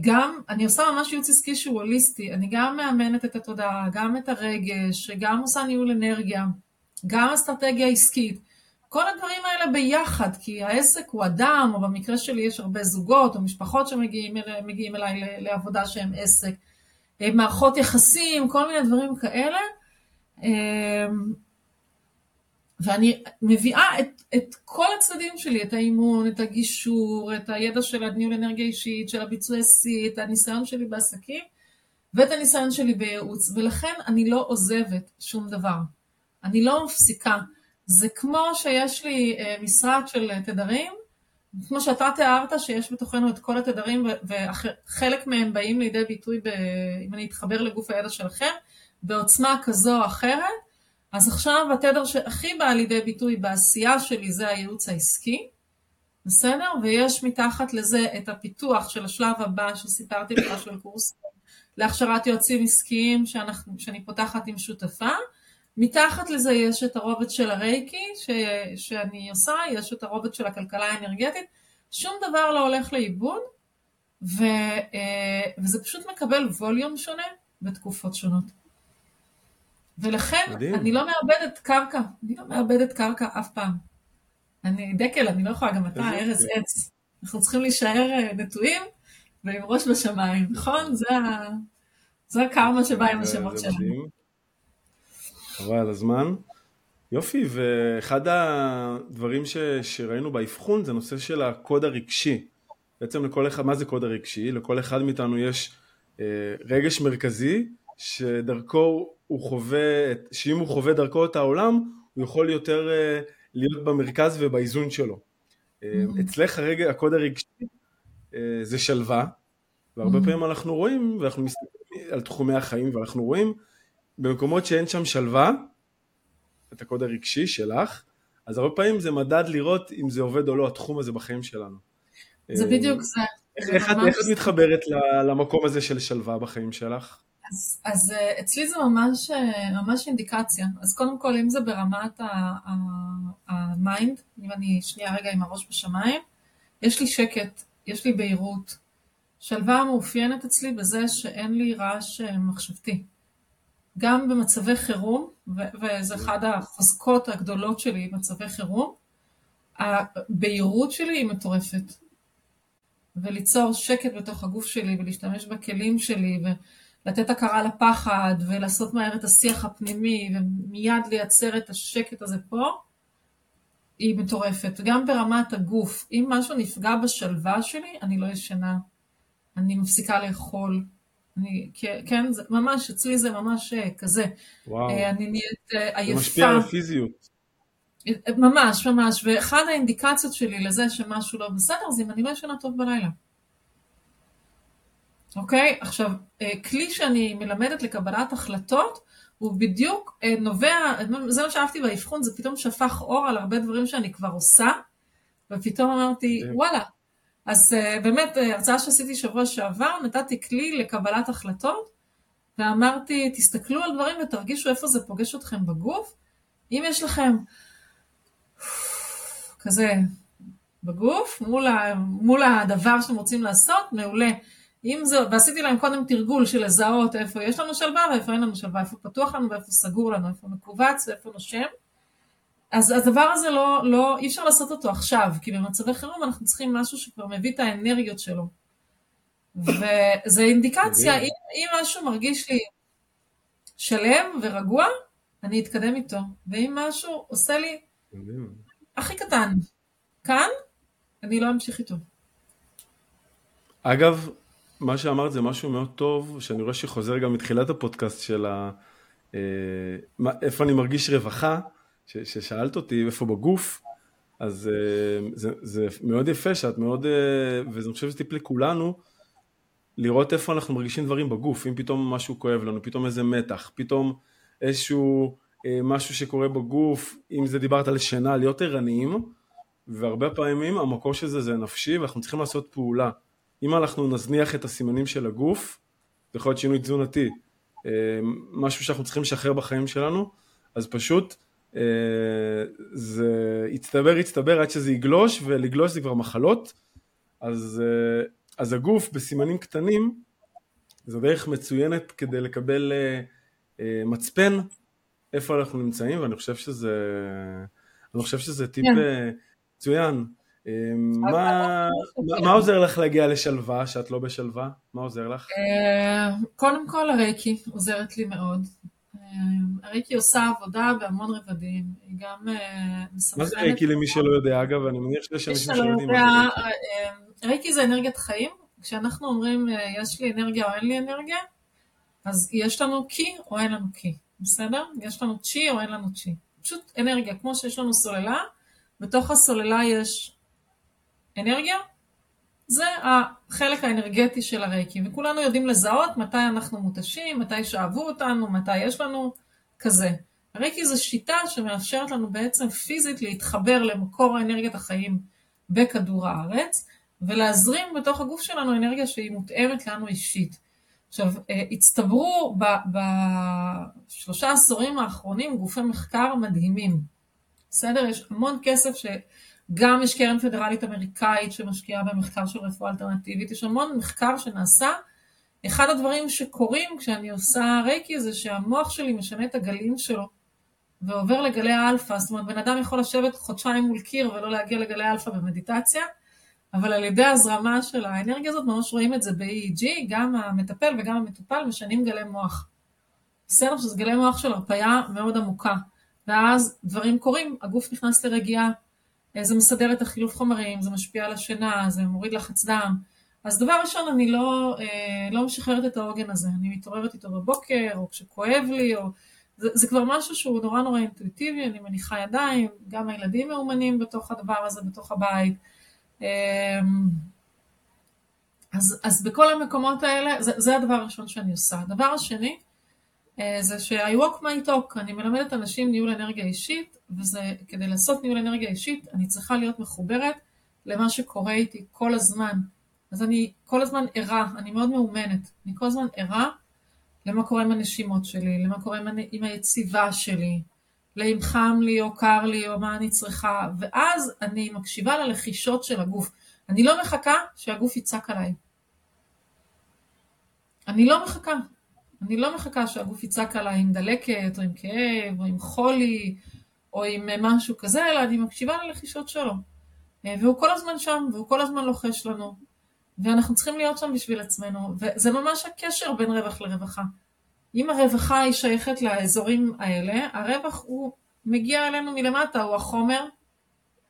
גם, אני עושה ממש ייעוץ עסקי שהוא הוליסטי, אני גם מאמנת את התודעה, גם את הרגש, גם עושה ניהול אנרגיה, גם אסטרטגיה עסקית, כל הדברים האלה ביחד, כי העסק הוא אדם, או במקרה שלי יש הרבה זוגות או משפחות שמגיעים אליי, לעבודה שהם עסק, אה, מערכות יחסים, כל מיני דברים כאלה. ואני מביאה את, את כל הצדדים שלי, את האימון, את הגישור, את הידע של הניהול אנרגיה אישית, של הביצועי שיא, את הניסיון שלי בעסקים ואת הניסיון שלי בייעוץ, ולכן אני לא עוזבת שום דבר. אני לא מפסיקה. זה כמו שיש לי אה, משרד של תדרים, כמו שאתה תיארת שיש בתוכנו את כל התדרים וחלק מהם באים לידי ביטוי, ב, אם אני אתחבר לגוף הידע שלכם, בעוצמה כזו או אחרת, אז עכשיו התדר שהכי בא לידי ביטוי בעשייה שלי זה הייעוץ העסקי, בסדר? ויש מתחת לזה את הפיתוח של השלב הבא שסיפרתי לך של קורס להכשרת יועצים עסקיים שאנחנו, שאני פותחת עם שותפה. מתחת לזה יש את הרובד של הרייקי ש, שאני עושה, יש את הרובד של הכלכלה האנרגטית, שום דבר לא הולך לאיבוד, ו, אה, וזה פשוט מקבל ווליום שונה בתקופות שונות. ולכן מדהים. אני לא מאבדת קרקע, אני לא מאבדת קרקע אף פעם. אני דקל, אני לא יכולה, גם אתה ארז עץ. אנחנו צריכים להישאר אה, נטועים ועם ראש בשמיים, נכון? זה, ה... זה הקרמה שבא עם השמות שלנו. חבל הזמן. יופי, ואחד הדברים ש, שראינו באבחון זה נושא של הקוד הרגשי. בעצם לכל אחד, מה זה קוד הרגשי? לכל אחד מאיתנו יש אה, רגש מרכזי שדרכו הוא חווה, שאם הוא חווה דרכו את העולם, הוא יכול יותר אה, להיות במרכז ובאיזון שלו. אה, mm-hmm. אצלך הרגע, הקוד הרגשי אה, זה שלווה, והרבה mm-hmm. פעמים אנחנו רואים, ואנחנו מסתכלים על תחומי החיים, ואנחנו רואים במקומות שאין שם שלווה, את הקוד הרגשי שלך, אז הרבה פעמים זה מדד לראות אם זה עובד או לא, התחום הזה בחיים שלנו. זה בדיוק זה. איך, איך את מתחברת למקום הזה של שלווה בחיים שלך? אז, אז אה, אצלי זה ממש, אה, ממש אינדיקציה. אז קודם כל, אם זה ברמת ה mind, אם אני שנייה רגע עם הראש בשמיים, יש לי שקט, יש לי בהירות. שלווה מאופיינת אצלי בזה שאין לי רעש אה, מחשבתי. גם במצבי חירום, וזה אחד החוזקות הגדולות שלי, מצבי חירום, הבהירות שלי היא מטורפת. וליצור שקט בתוך הגוף שלי ולהשתמש בכלים שלי ולתת הכרה לפחד ולעשות מהר את השיח הפנימי ומיד לייצר את השקט הזה פה, היא מטורפת. גם ברמת הגוף, אם משהו נפגע בשלווה שלי, אני לא ישנה. אני מפסיקה לאכול. אני, כן, זה ממש, אצלי זה ממש אה, כזה. וואו. אה, אני נהיית עייפה. זה משפיע על הפיזיות. ממש, ממש, ואחד האינדיקציות שלי לזה שמשהו לא בסדר זה אם אני לא ישנה טוב בלילה. אוקיי? עכשיו, אה, כלי שאני מלמדת לקבלת החלטות הוא בדיוק אה, נובע, זה מה שאהבתי באבחון, זה פתאום שפך אור על הרבה דברים שאני כבר עושה, ופתאום אמרתי, וואלה. אז אה, באמת, הרצאה שעשיתי שבוע שעבר, נתתי כלי לקבלת החלטות, ואמרתי, תסתכלו על דברים ותרגישו איפה זה פוגש אתכם בגוף. אם יש לכם כזה בגוף, מול, ה, מול הדבר שאתם רוצים לעשות, מעולה. אם זה, ועשיתי להם קודם תרגול של לזהות איפה יש לנו שלווה ואיפה אין לנו שלווה, איפה פתוח לנו ואיפה סגור לנו, איפה מכווץ ואיפה נושם. אז הדבר הזה לא, לא, אי אפשר לעשות אותו עכשיו, כי במצבי חירום אנחנו צריכים משהו שכבר מביא את האנרגיות שלו. וזה אינדיקציה, אם, אם משהו מרגיש לי שלם ורגוע, אני אתקדם איתו. ואם משהו עושה לי הכי קטן, כאן, אני לא אמשיך איתו. אגב, מה שאמרת זה משהו מאוד טוב, שאני רואה שחוזר גם מתחילת הפודקאסט של ה... אה, איפה אני מרגיש רווחה, ש, ששאלת אותי איפה בגוף, אז אה, זה, זה מאוד יפה שאת מאוד, אה, ואני חושב שזה טיפ לכולנו, לראות איפה אנחנו מרגישים דברים בגוף, אם פתאום משהו כואב לנו, פתאום איזה מתח, פתאום איזשהו משהו שקורה בגוף, אם זה דיברת על שינה, להיות ערניים, והרבה פעמים המקור של זה זה נפשי ואנחנו צריכים לעשות פעולה. אם אנחנו נזניח את הסימנים של הגוף, זה יכול להיות שינוי תזונתי, אה, משהו שאנחנו צריכים לשחרר בחיים שלנו, אז פשוט אה, זה יצטבר יצטבר עד שזה יגלוש, ולגלוש זה כבר מחלות, אז, אז הגוף בסימנים קטנים זה דרך מצוינת כדי לקבל מצפן איפה אנחנו נמצאים, ואני חושב שזה, אני חושב שזה טיפ yeah. כן. מצוין. מה, מה עוזר לך להגיע לשלווה, שאת לא בשלווה? מה עוזר לך? קודם כל הרייקי עוזרת לי מאוד. הרייקי עושה עבודה בהמון רבדים, היא גם מסנכרנת... מה זה רייקי למי שלא יודע אגב? אני מניח שיש אנשים שלא יודעים. רייקי זה אנרגיית חיים, כשאנחנו אומרים יש לי אנרגיה או אין לי אנרגיה, אז יש לנו קי או אין לנו קי, בסדר? יש לנו צ'י או אין לנו צ'י. פשוט אנרגיה, כמו שיש לנו סוללה, בתוך הסוללה יש אנרגיה, זה החלק האנרגטי של הרייקים, וכולנו יודעים לזהות מתי אנחנו מותשים, מתי שאהבו אותנו, מתי יש לנו, כזה. הרייקי זו שיטה שמאפשרת לנו בעצם פיזית להתחבר למקור האנרגיית החיים בכדור הארץ, ולהזרים בתוך הגוף שלנו אנרגיה שהיא מותאמת לנו אישית. עכשיו, אה, הצטברו בשלושה עשורים האחרונים גופי מחקר מדהימים. בסדר? יש המון כסף ש... גם יש קרן פדרלית אמריקאית שמשקיעה במחקר של רפואה אלטרנטיבית, יש המון מחקר שנעשה. אחד הדברים שקורים כשאני עושה רייקי זה שהמוח שלי משנה את הגלים שלו ועובר לגלי האלפא, זאת אומרת בן אדם יכול לשבת חודשיים מול קיר ולא להגיע לגלי אלפא במדיטציה, אבל על ידי הזרמה של האנרגיה הזאת ממש רואים את זה ב-EEG, גם המטפל וגם המטופל משנים גלי מוח. בסדר שזה גלי מוח של הרפאיה מאוד עמוקה, ואז דברים קורים, הגוף נכנס לרגיעה, זה מסדר את החילוף חומרים, זה משפיע על השינה, זה מוריד לחץ דם. אז דבר ראשון, אני לא, אה, לא משחררת את העוגן הזה, אני מתעוררת איתו בבוקר, או כשכואב לי, או... זה, זה כבר משהו שהוא נורא נורא אינטואיטיבי, אני מניחה ידיים, גם הילדים מאומנים בתוך הדבר הזה, בתוך הבית. אמ, אז, אז בכל המקומות האלה, זה, זה הדבר הראשון שאני עושה. הדבר השני, אה, זה ש-I walk my talk, אני מלמדת אנשים ניהול אנרגיה אישית, וזה, כדי לעשות ניהול אנרגיה אישית, אני צריכה להיות מחוברת למה שקורה איתי כל הזמן. אז אני כל הזמן ערה, אני מאוד מאומנת, אני כל הזמן ערה למה קורה עם הנשימות שלי, למה קורה עם, עם היציבה שלי, לאם חם לי או קר לי או מה אני צריכה, ואז אני מקשיבה ללחישות של הגוף. אני לא מחכה שהגוף יצעק עליי. אני לא מחכה. אני לא מחכה שהגוף יצעק עליי עם דלקת, או עם כאב, או עם חולי, או עם משהו כזה, אלא אני מקשיבה ללחישות שלו. אה, והוא כל הזמן שם, והוא כל הזמן לוחש לנו. ואנחנו צריכים להיות שם בשביל עצמנו, וזה ממש הקשר בין רווח לרווחה. אם הרווחה היא שייכת לאזורים האלה, הרווח הוא מגיע אלינו מלמטה, הוא החומר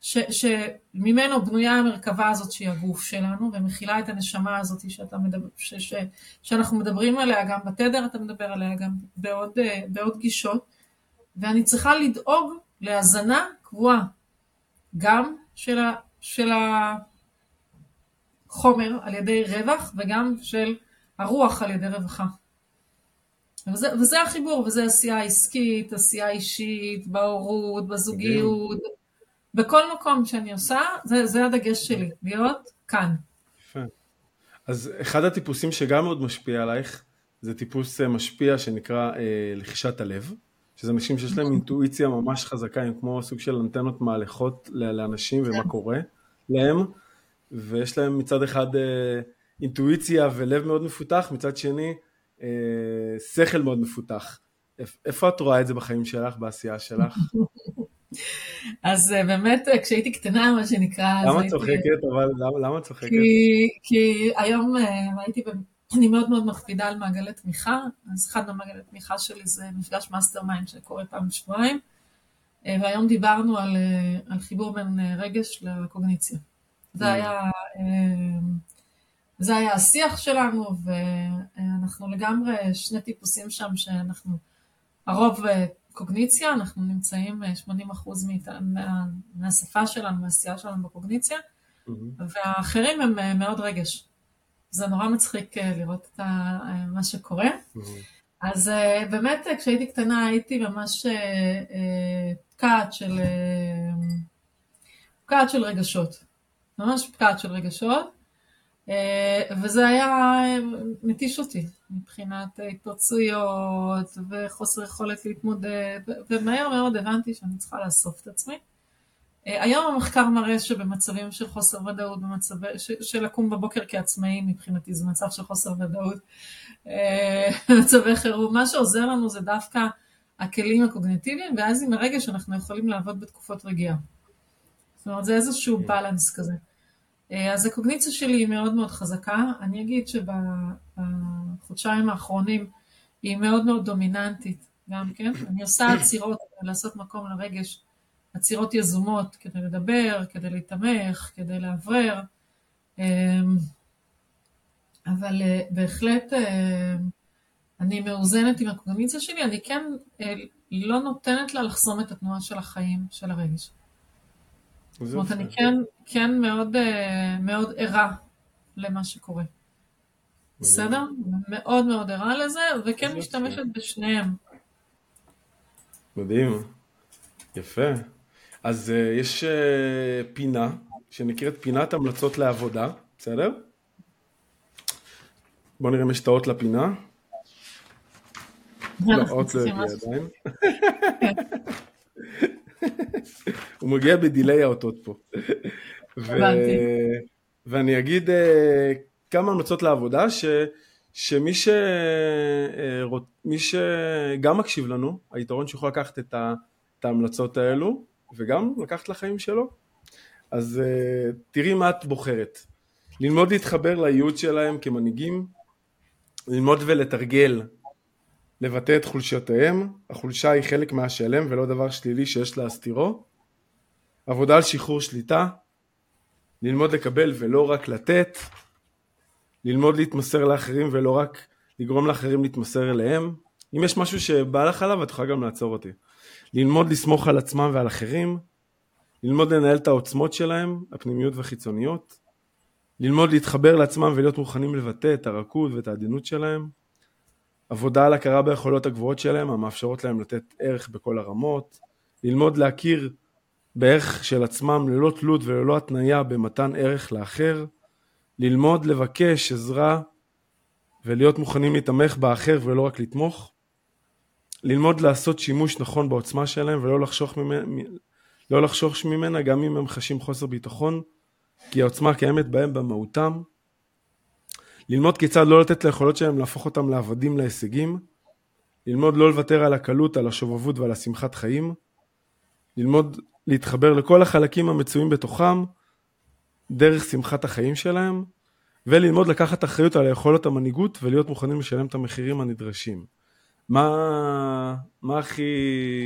ש, שממנו בנויה המרכבה הזאת שהיא הגוף שלנו, ומכילה את הנשמה הזאת שאתה מדבר, ש, ש, שאנחנו מדברים עליה גם בתדר, אתה מדבר עליה גם בעוד, בעוד גישות, ואני צריכה לדאוג להזנה קבועה, גם של, ה, של החומר על ידי רווח, וגם של הרוח על ידי רווחה. וזה, וזה החיבור, וזה עשייה עסקית, עשייה אישית, בהורות, בזוגיות, בכל מקום שאני עושה, זה, זה הדגש שלי, להיות כאן. יפה. אז אחד הטיפוסים שגם מאוד משפיע עלייך, זה טיפוס אה, משפיע שנקרא אה, לחישת הלב, שזה אנשים שיש להם אינטואיציה ממש חזקה, הם כמו סוג של אנטנות מהלכות לאנשים ומה כן. קורה להם, ויש להם מצד אחד אה, אינטואיציה ולב מאוד מפותח, מצד שני אה, שכל מאוד מפותח. איפה את רואה את זה בחיים שלך, בעשייה שלך? אז אה, באמת, אה, כשהייתי קטנה, מה שנקרא... למה את צוחקת? אבל למה את צוחקת? כי היום אה, הייתי, אני מאוד מאוד מקפידה על מעגלי תמיכה, אז אחד מהמעגלי תמיכה שלי זה מפגש mastermind שקורה פעם בשבועיים, והיום דיברנו על, על חיבור בין רגש לקוגניציה. זה mm. היה, זה היה השיח שלנו, ואנחנו לגמרי שני טיפוסים שם שאנחנו, הרוב קוגניציה, אנחנו נמצאים 80% אה, מה, מהשפה שלנו, מהעשייה שלנו בקוגניציה, mm-hmm. והאחרים הם אה, מאוד רגש. זה נורא מצחיק אה, לראות את מה שקורה. Mm-hmm. אז באמת כשהייתי קטנה הייתי ממש פקעת של, פקעת של רגשות. ממש פקעת של רגשות. אה, וזה היה אה, מתיש אותי מבחינת התפרצויות וחוסר יכולת להתמודד, ומהר מאוד הבנתי שאני צריכה לאסוף את עצמי. אה, היום המחקר מראה שבמצבים של חוסר ודאות, במצבי, של לקום בבוקר כעצמאי מבחינתי זה מצב של חוסר ודאות, במצבי חירום, מה שעוזר לנו זה דווקא הכלים הקוגניטיביים, ואז עם הרגש אנחנו יכולים לעבוד בתקופות רגיעה. זאת אומרת, זה איזשהו בלנס כזה. אה, אז הקוגניציה שלי היא מאוד מאוד חזקה. אני אגיד שבחודשיים האחרונים היא מאוד מאוד דומיננטית גם כן. אני עושה עצירות כדי לעשות מקום לרגש, עצירות יזומות כדי לדבר, כדי להתמך, כדי לאוורר. אמ, אבל אה, בהחלט אה, אני מאוזנת עם הקוגניציה שלי, אני כן לא נותנת לה לחסום את התנועה של החיים, של הרגש. זאת אומרת, אני כן, כן מאוד, אה, מאוד ערה למה שקורה. בסדר? מאוד מאוד ערה לזה, וכן משתמשת בשניהם. מדהים, יפה. אז uh, יש uh, פינה שנקראת פינת המלצות לעבודה, בסדר? בוא נראה אם יש את האות לפינה. לא, האות לא הגיע עדיין. הוא מגיע בדיליי האותות פה. ו... ואני אגיד uh, כמה המלצות לעבודה, ש... שמי ש... uh, מי שגם מקשיב לנו, היתרון שיכול לקחת את, ה... את ההמלצות האלו, וגם לקחת לחיים שלו, אז uh, תראי מה את בוחרת. ללמוד להתחבר לייעוד שלהם כמנהיגים, ללמוד ולתרגל לבטא את חולשותיהם, החולשה היא חלק מהשלם ולא דבר שלילי שיש להסתירו. עבודה על שחרור שליטה, ללמוד לקבל ולא רק לתת, ללמוד להתמסר לאחרים ולא רק לגרום לאחרים להתמסר אליהם. אם יש משהו שבא לך עליו, את יכולה גם לעצור אותי. ללמוד לסמוך על עצמם ועל אחרים, ללמוד לנהל את העוצמות שלהם, הפנימיות והחיצוניות, ללמוד להתחבר לעצמם ולהיות מוכנים לבטא את הרכות ואת העדינות שלהם, עבודה על הכרה ביכולות הגבוהות שלהם המאפשרות להם לתת ערך בכל הרמות, ללמוד להכיר בערך של עצמם ללא תלות וללא התניה במתן ערך לאחר, ללמוד לבקש עזרה ולהיות מוכנים להתמך באחר ולא רק לתמוך, ללמוד לעשות שימוש נכון בעוצמה שלהם ולא לחשוך ממנה, לא לחשוש ממנה גם אם הם חשים חוסר ביטחון, כי העוצמה קיימת בהם במהותם, ללמוד כיצד לא לתת ליכולות שלהם להפוך אותם לעבדים להישגים, ללמוד לא לוותר על הקלות, על השובבות ועל השמחת חיים, ללמוד להתחבר לכל החלקים המצויים בתוכם דרך שמחת החיים שלהם, וללמוד לקחת אחריות על היכולות המנהיגות ולהיות מוכנים לשלם את המחירים הנדרשים. מה, מה הכי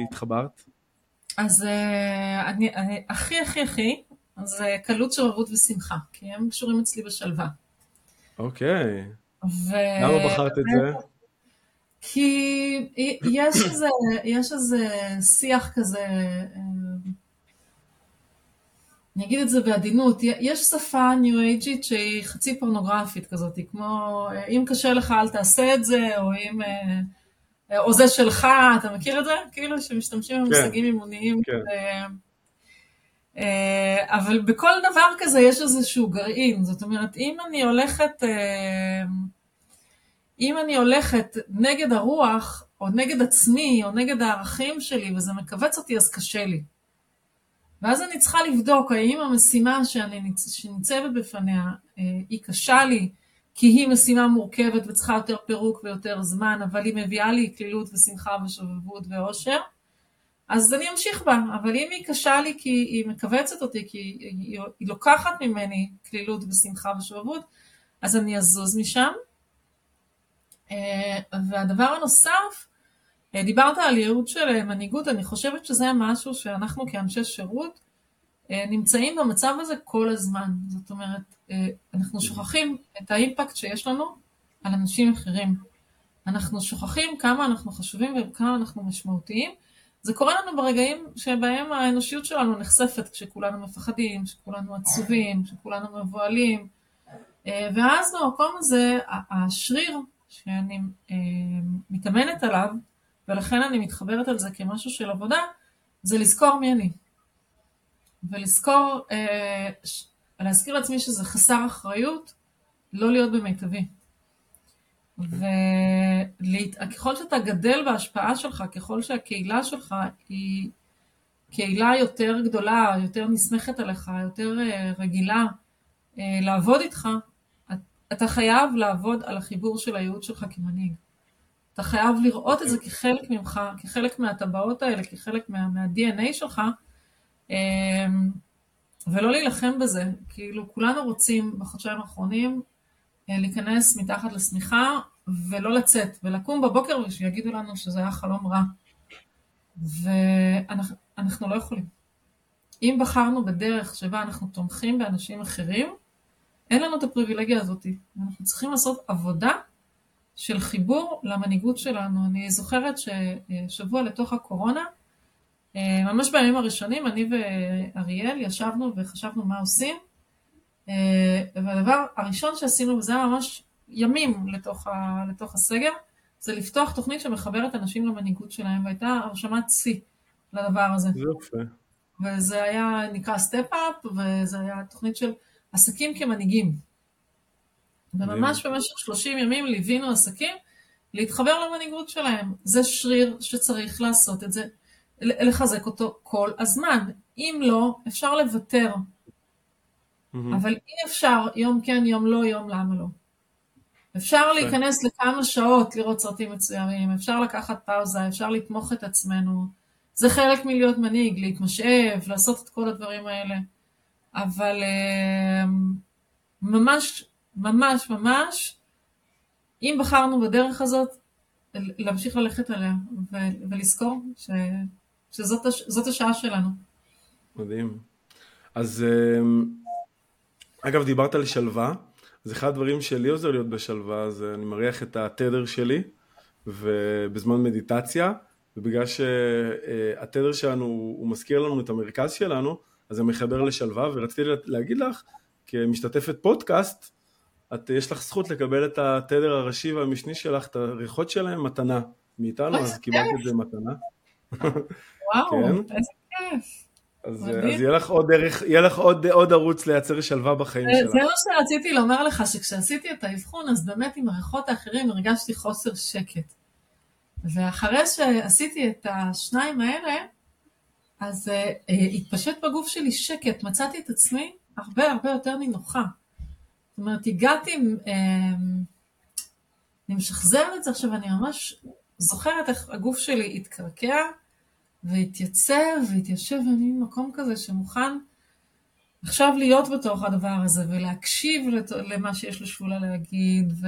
התחברת? אז אה, אני, הכי הכי הכי, אז אה, קלות, שובבות ושמחה, כי הם קשורים אצלי בשלווה. אוקיי. ו... למה בחרת את זה? כי יש איזה, יש איזה שיח כזה, אני אגיד את זה בעדינות, יש שפה ניו אייג'ית שהיא חצי פורנוגרפית כזאת, כמו אם קשה לך אל תעשה את זה, או אם... או זה שלך, אתה מכיר את זה? כאילו שמשתמשים במושגים כן, אימוניים. כן. אה, אבל בכל דבר כזה יש איזשהו גרעין, זאת אומרת, אם אני הולכת, אה, אם אני הולכת נגד הרוח, או נגד עצמי, או נגד הערכים שלי, וזה מכווץ אותי, אז קשה לי. ואז אני צריכה לבדוק האם המשימה שאני, שניצבת בפניה אה, היא קשה לי, כי היא משימה מורכבת וצריכה יותר פירוק ויותר זמן, אבל היא מביאה לי כלילות ושמחה ושובבות ואושר, אז אני אמשיך בה, אבל אם היא קשה לי כי היא מכווצת אותי, כי היא, היא לוקחת ממני כלילות ושמחה ושובבות, אז אני אזוז משם. אה, והדבר הנוסף, אה, דיברת על ייעוד של מנהיגות, אני חושבת שזה משהו שאנחנו כאנשי שירות אה, נמצאים במצב הזה כל הזמן. זאת אומרת, אנחנו שוכחים את האימפקט שיש לנו על אנשים אחרים. אנחנו שוכחים כמה אנחנו חשובים וכמה אנחנו משמעותיים. זה קורה לנו ברגעים שבהם האנושיות שלנו נחשפת, כשכולנו מפחדים, כשכולנו עצובים, כשכולנו מבוהלים. אה, ואז במקום הזה, השריר שאני אה, מתאמנת עליו, ולכן אני מתחברת על זה כמשהו של עבודה, זה לזכור מי אני. ולזכור, אה, להזכיר לעצמי שזה חסר אחריות, לא להיות במיטבי. וככל שאתה גדל בהשפעה שלך, ככל שהקהילה שלך היא קהילה יותר גדולה, יותר נסמכת עליך, יותר אה, רגילה אה, לעבוד איתך, אתה חייב לעבוד על החיבור של הייעוד שלך כמנהיג. אתה חייב לראות את זה כחלק ממך, כחלק מהטבעות האלה, כחלק מה, מה-DNA שלך, אמ, ולא להילחם בזה. כאילו, כולנו רוצים בחודשיים האחרונים אה, להיכנס מתחת לשמיכה ולא לצאת, ולקום בבוקר ושיגידו לנו שזה היה חלום רע. ואנחנו לא יכולים. אם בחרנו בדרך שבה אנחנו תומכים באנשים אחרים, אין לנו את הפריבילגיה הזאת. אנחנו צריכים לעשות עבודה של חיבור למנהיגות שלנו. אני זוכרת ששבוע לתוך הקורונה, אה, ממש בימים הראשונים, אני ואריאל ישבנו וחשבנו מה עושים, אה, והדבר הראשון שעשינו, וזה היה ממש ימים לתוך, ה, לתוך הסגר, זה לפתוח תוכנית שמחברת אנשים למנהיגות שלהם, והייתה הרשמת שיא לדבר הזה. זה יפה. וזה היה נקרא step up, וזה היה תוכנית של עסקים כמנהיגים. וממש במשך 30 ימים ליווינו עסקים להתחבר למנהיגות שלהם. זה שריר שצריך לעשות את זה, לחזק אותו כל הזמן. אם לא, אפשר לוותר. Mm-hmm. אבל אי אפשר יום כן, יום לא, יום למה לא. אפשר להיכנס לכמה שעות לראות סרטים מצוירים, אפשר לקחת פאוזה, אפשר לתמוך את עצמנו. זה חלק מלהיות מנהיג, להתמשאב, לעשות את כל הדברים האלה. אבל אמ, ממש, ממש, ממש, אם בחרנו בדרך הזאת, להמשיך ללכת עליה ולזכור ש, שזאת השעה שלנו. מדהים. אז אמ, אגב, דיברת על שלווה, אז אחד הדברים שלי עוזר להיות בשלווה, זה אני מריח את התדר שלי, ובזמן מדיטציה, ובגלל שהתדר שלנו הוא מזכיר לנו את המרכז שלנו, אז זה מחבר לשלווה, ורציתי להגיד לך, כמשתתפת פודקאסט, את, יש לך זכות לקבל את התדר הראשי והמשני שלך, את הריחות שלהם מתנה מאיתנו, אז קיבלת את זה מתנה. וואו, כן. איזה כיף. אז, אז יהיה לך עוד דרך, יהיה לך עוד, עוד ערוץ לייצר שלווה בחיים שלך. זה מה שרציתי לומר לך, שכשעשיתי את האבחון, אז באמת עם הריחות האחרים הרגשתי חוסר שקט. ואחרי שעשיתי את השניים האלה, אז uh, התפשט בגוף שלי שקט, מצאתי את עצמי הרבה הרבה יותר נינוחה. זאת אומרת, הגעתי, uh, אני משחזרת את זה עכשיו, אני ממש זוכרת איך הגוף שלי התקרקע והתייצב והתיישב, ואני במקום כזה שמוכן עכשיו להיות בתוך הדבר הזה ולהקשיב למה שיש לשבולה להגיד, ו...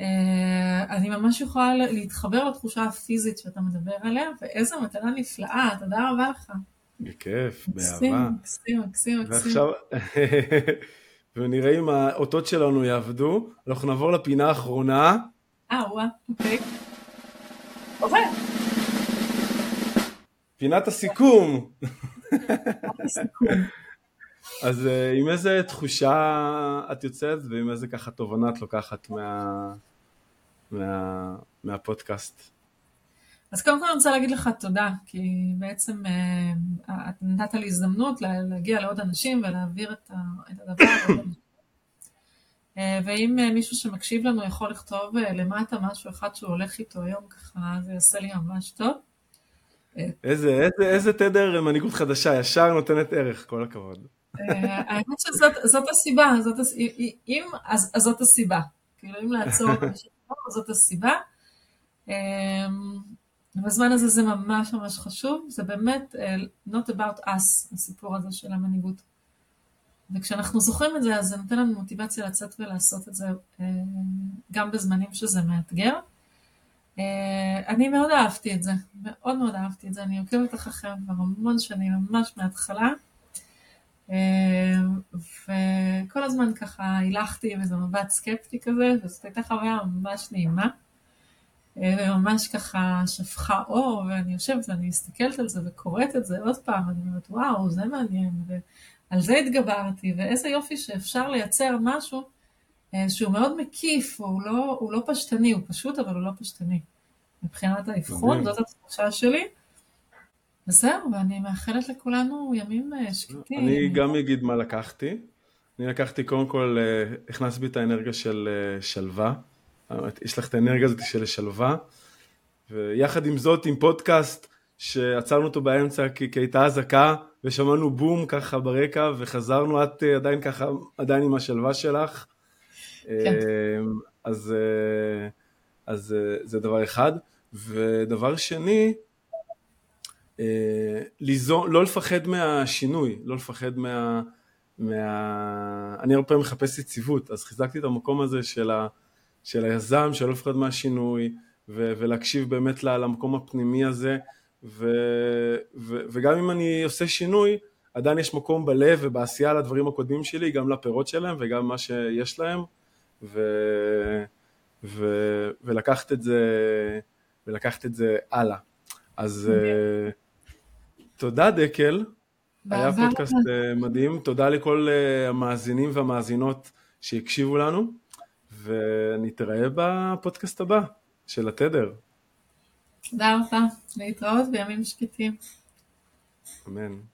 אה, ממש יכולה להתחבר לתחושה הפיזית שאתה מדבר עליה, ואיזו מתנה נפלאה, תודה רבה לך. בכיף, באהבה. מקסים, מקסים, מקסים. ועכשיו, ונראה אם האותות שלנו יעבדו, אנחנו נעבור לפינה האחרונה. אה, וואה, אוקיי. עובד. פינת הסיכום. אז אה, עם איזה תחושה את יוצאת ועם איזה ככה תובנה את לוקחת מה, מה, מהפודקאסט? אז קודם כל אני רוצה להגיד לך תודה, כי בעצם אה, את נתת לי הזדמנות להגיע לעוד אנשים ולהעביר את הדבר. אה, ואם מישהו שמקשיב לנו יכול לכתוב למטה משהו אחד שהוא הולך איתו היום ככה, זה יעשה לי ממש טוב. איזה, איזה, איזה תדר מנהיגות חדשה, ישר נותנת ערך, כל הכבוד. אה, האמת שזאת הסיבה, זאת, אם, אז, אז זאת הסיבה. כאילו אם לעצור, זאת הסיבה. אמ, בזמן הזה זה ממש ממש חשוב, זה באמת אה, not about us, הסיפור הזה של המנהיגות. וכשאנחנו זוכרים את זה, אז זה נותן לנו מוטיבציה לצאת ולעשות את זה אה, גם בזמנים שזה מאתגר. אני מאוד אהבתי את זה, מאוד מאוד אהבתי את זה, אני עוקבת אחריכם כבר המון שנים, ממש מההתחלה. אמ, וכל הזמן ככה הילכתי עם איזה מבט סקפטי כזה, וזאת הייתה חוויה ממש נעימה. אה, וממש ככה שפכה אור, ואני יושבת ואני מסתכלת על זה וקוראת את זה עוד פעם, אני אומרת, וואו, זה מעניין, ועל זה התגברתי, ואיזה יופי שאפשר לייצר משהו אה, שהוא מאוד מקיף, הוא לא, הוא לא פשטני, הוא פשוט, אבל הוא לא פשטני. מבחינת האבחון, זאת התחושה שלי. וזהו, ואני מאחלת לכולנו ימים אה, שקטים. אני גם אגיד מה לקחתי. אני לקחתי קודם כל, אה, הכנס בי את האנרגיה של אה, שלווה. יש לך את האנרגיה הזאת של שלווה. ויחד עם זאת, עם פודקאסט שעצרנו אותו באמצע כי, כי הייתה אזעקה, ושמענו בום ככה ברקע, וחזרנו, את עדיין ככה, עדיין עם השלווה שלך. כן. אז אז זה דבר אחד. ודבר שני, ליזום, לא לפחד מהשינוי, לא לפחד מה... מה... אני הרבה פעמים מחפש יציבות, אז חיזקתי את המקום הזה של, ה... של היזם, שלא לפחד מהשינוי, ו... ולהקשיב באמת למקום הפנימי הזה, ו... ו... וגם אם אני עושה שינוי, עדיין יש מקום בלב ובעשייה לדברים הקודמים שלי, גם לפירות שלהם וגם מה שיש להם, ו... ו... ולקחת את זה, ולקחת את זה הלאה. אז uh, תודה דקל, היה פודקאסט uh, מדהים, תודה לכל uh, המאזינים והמאזינות שהקשיבו לנו, ונתראה בפודקאסט הבא של התדר. תודה רבה, להתראות בימים שקטים. אמן.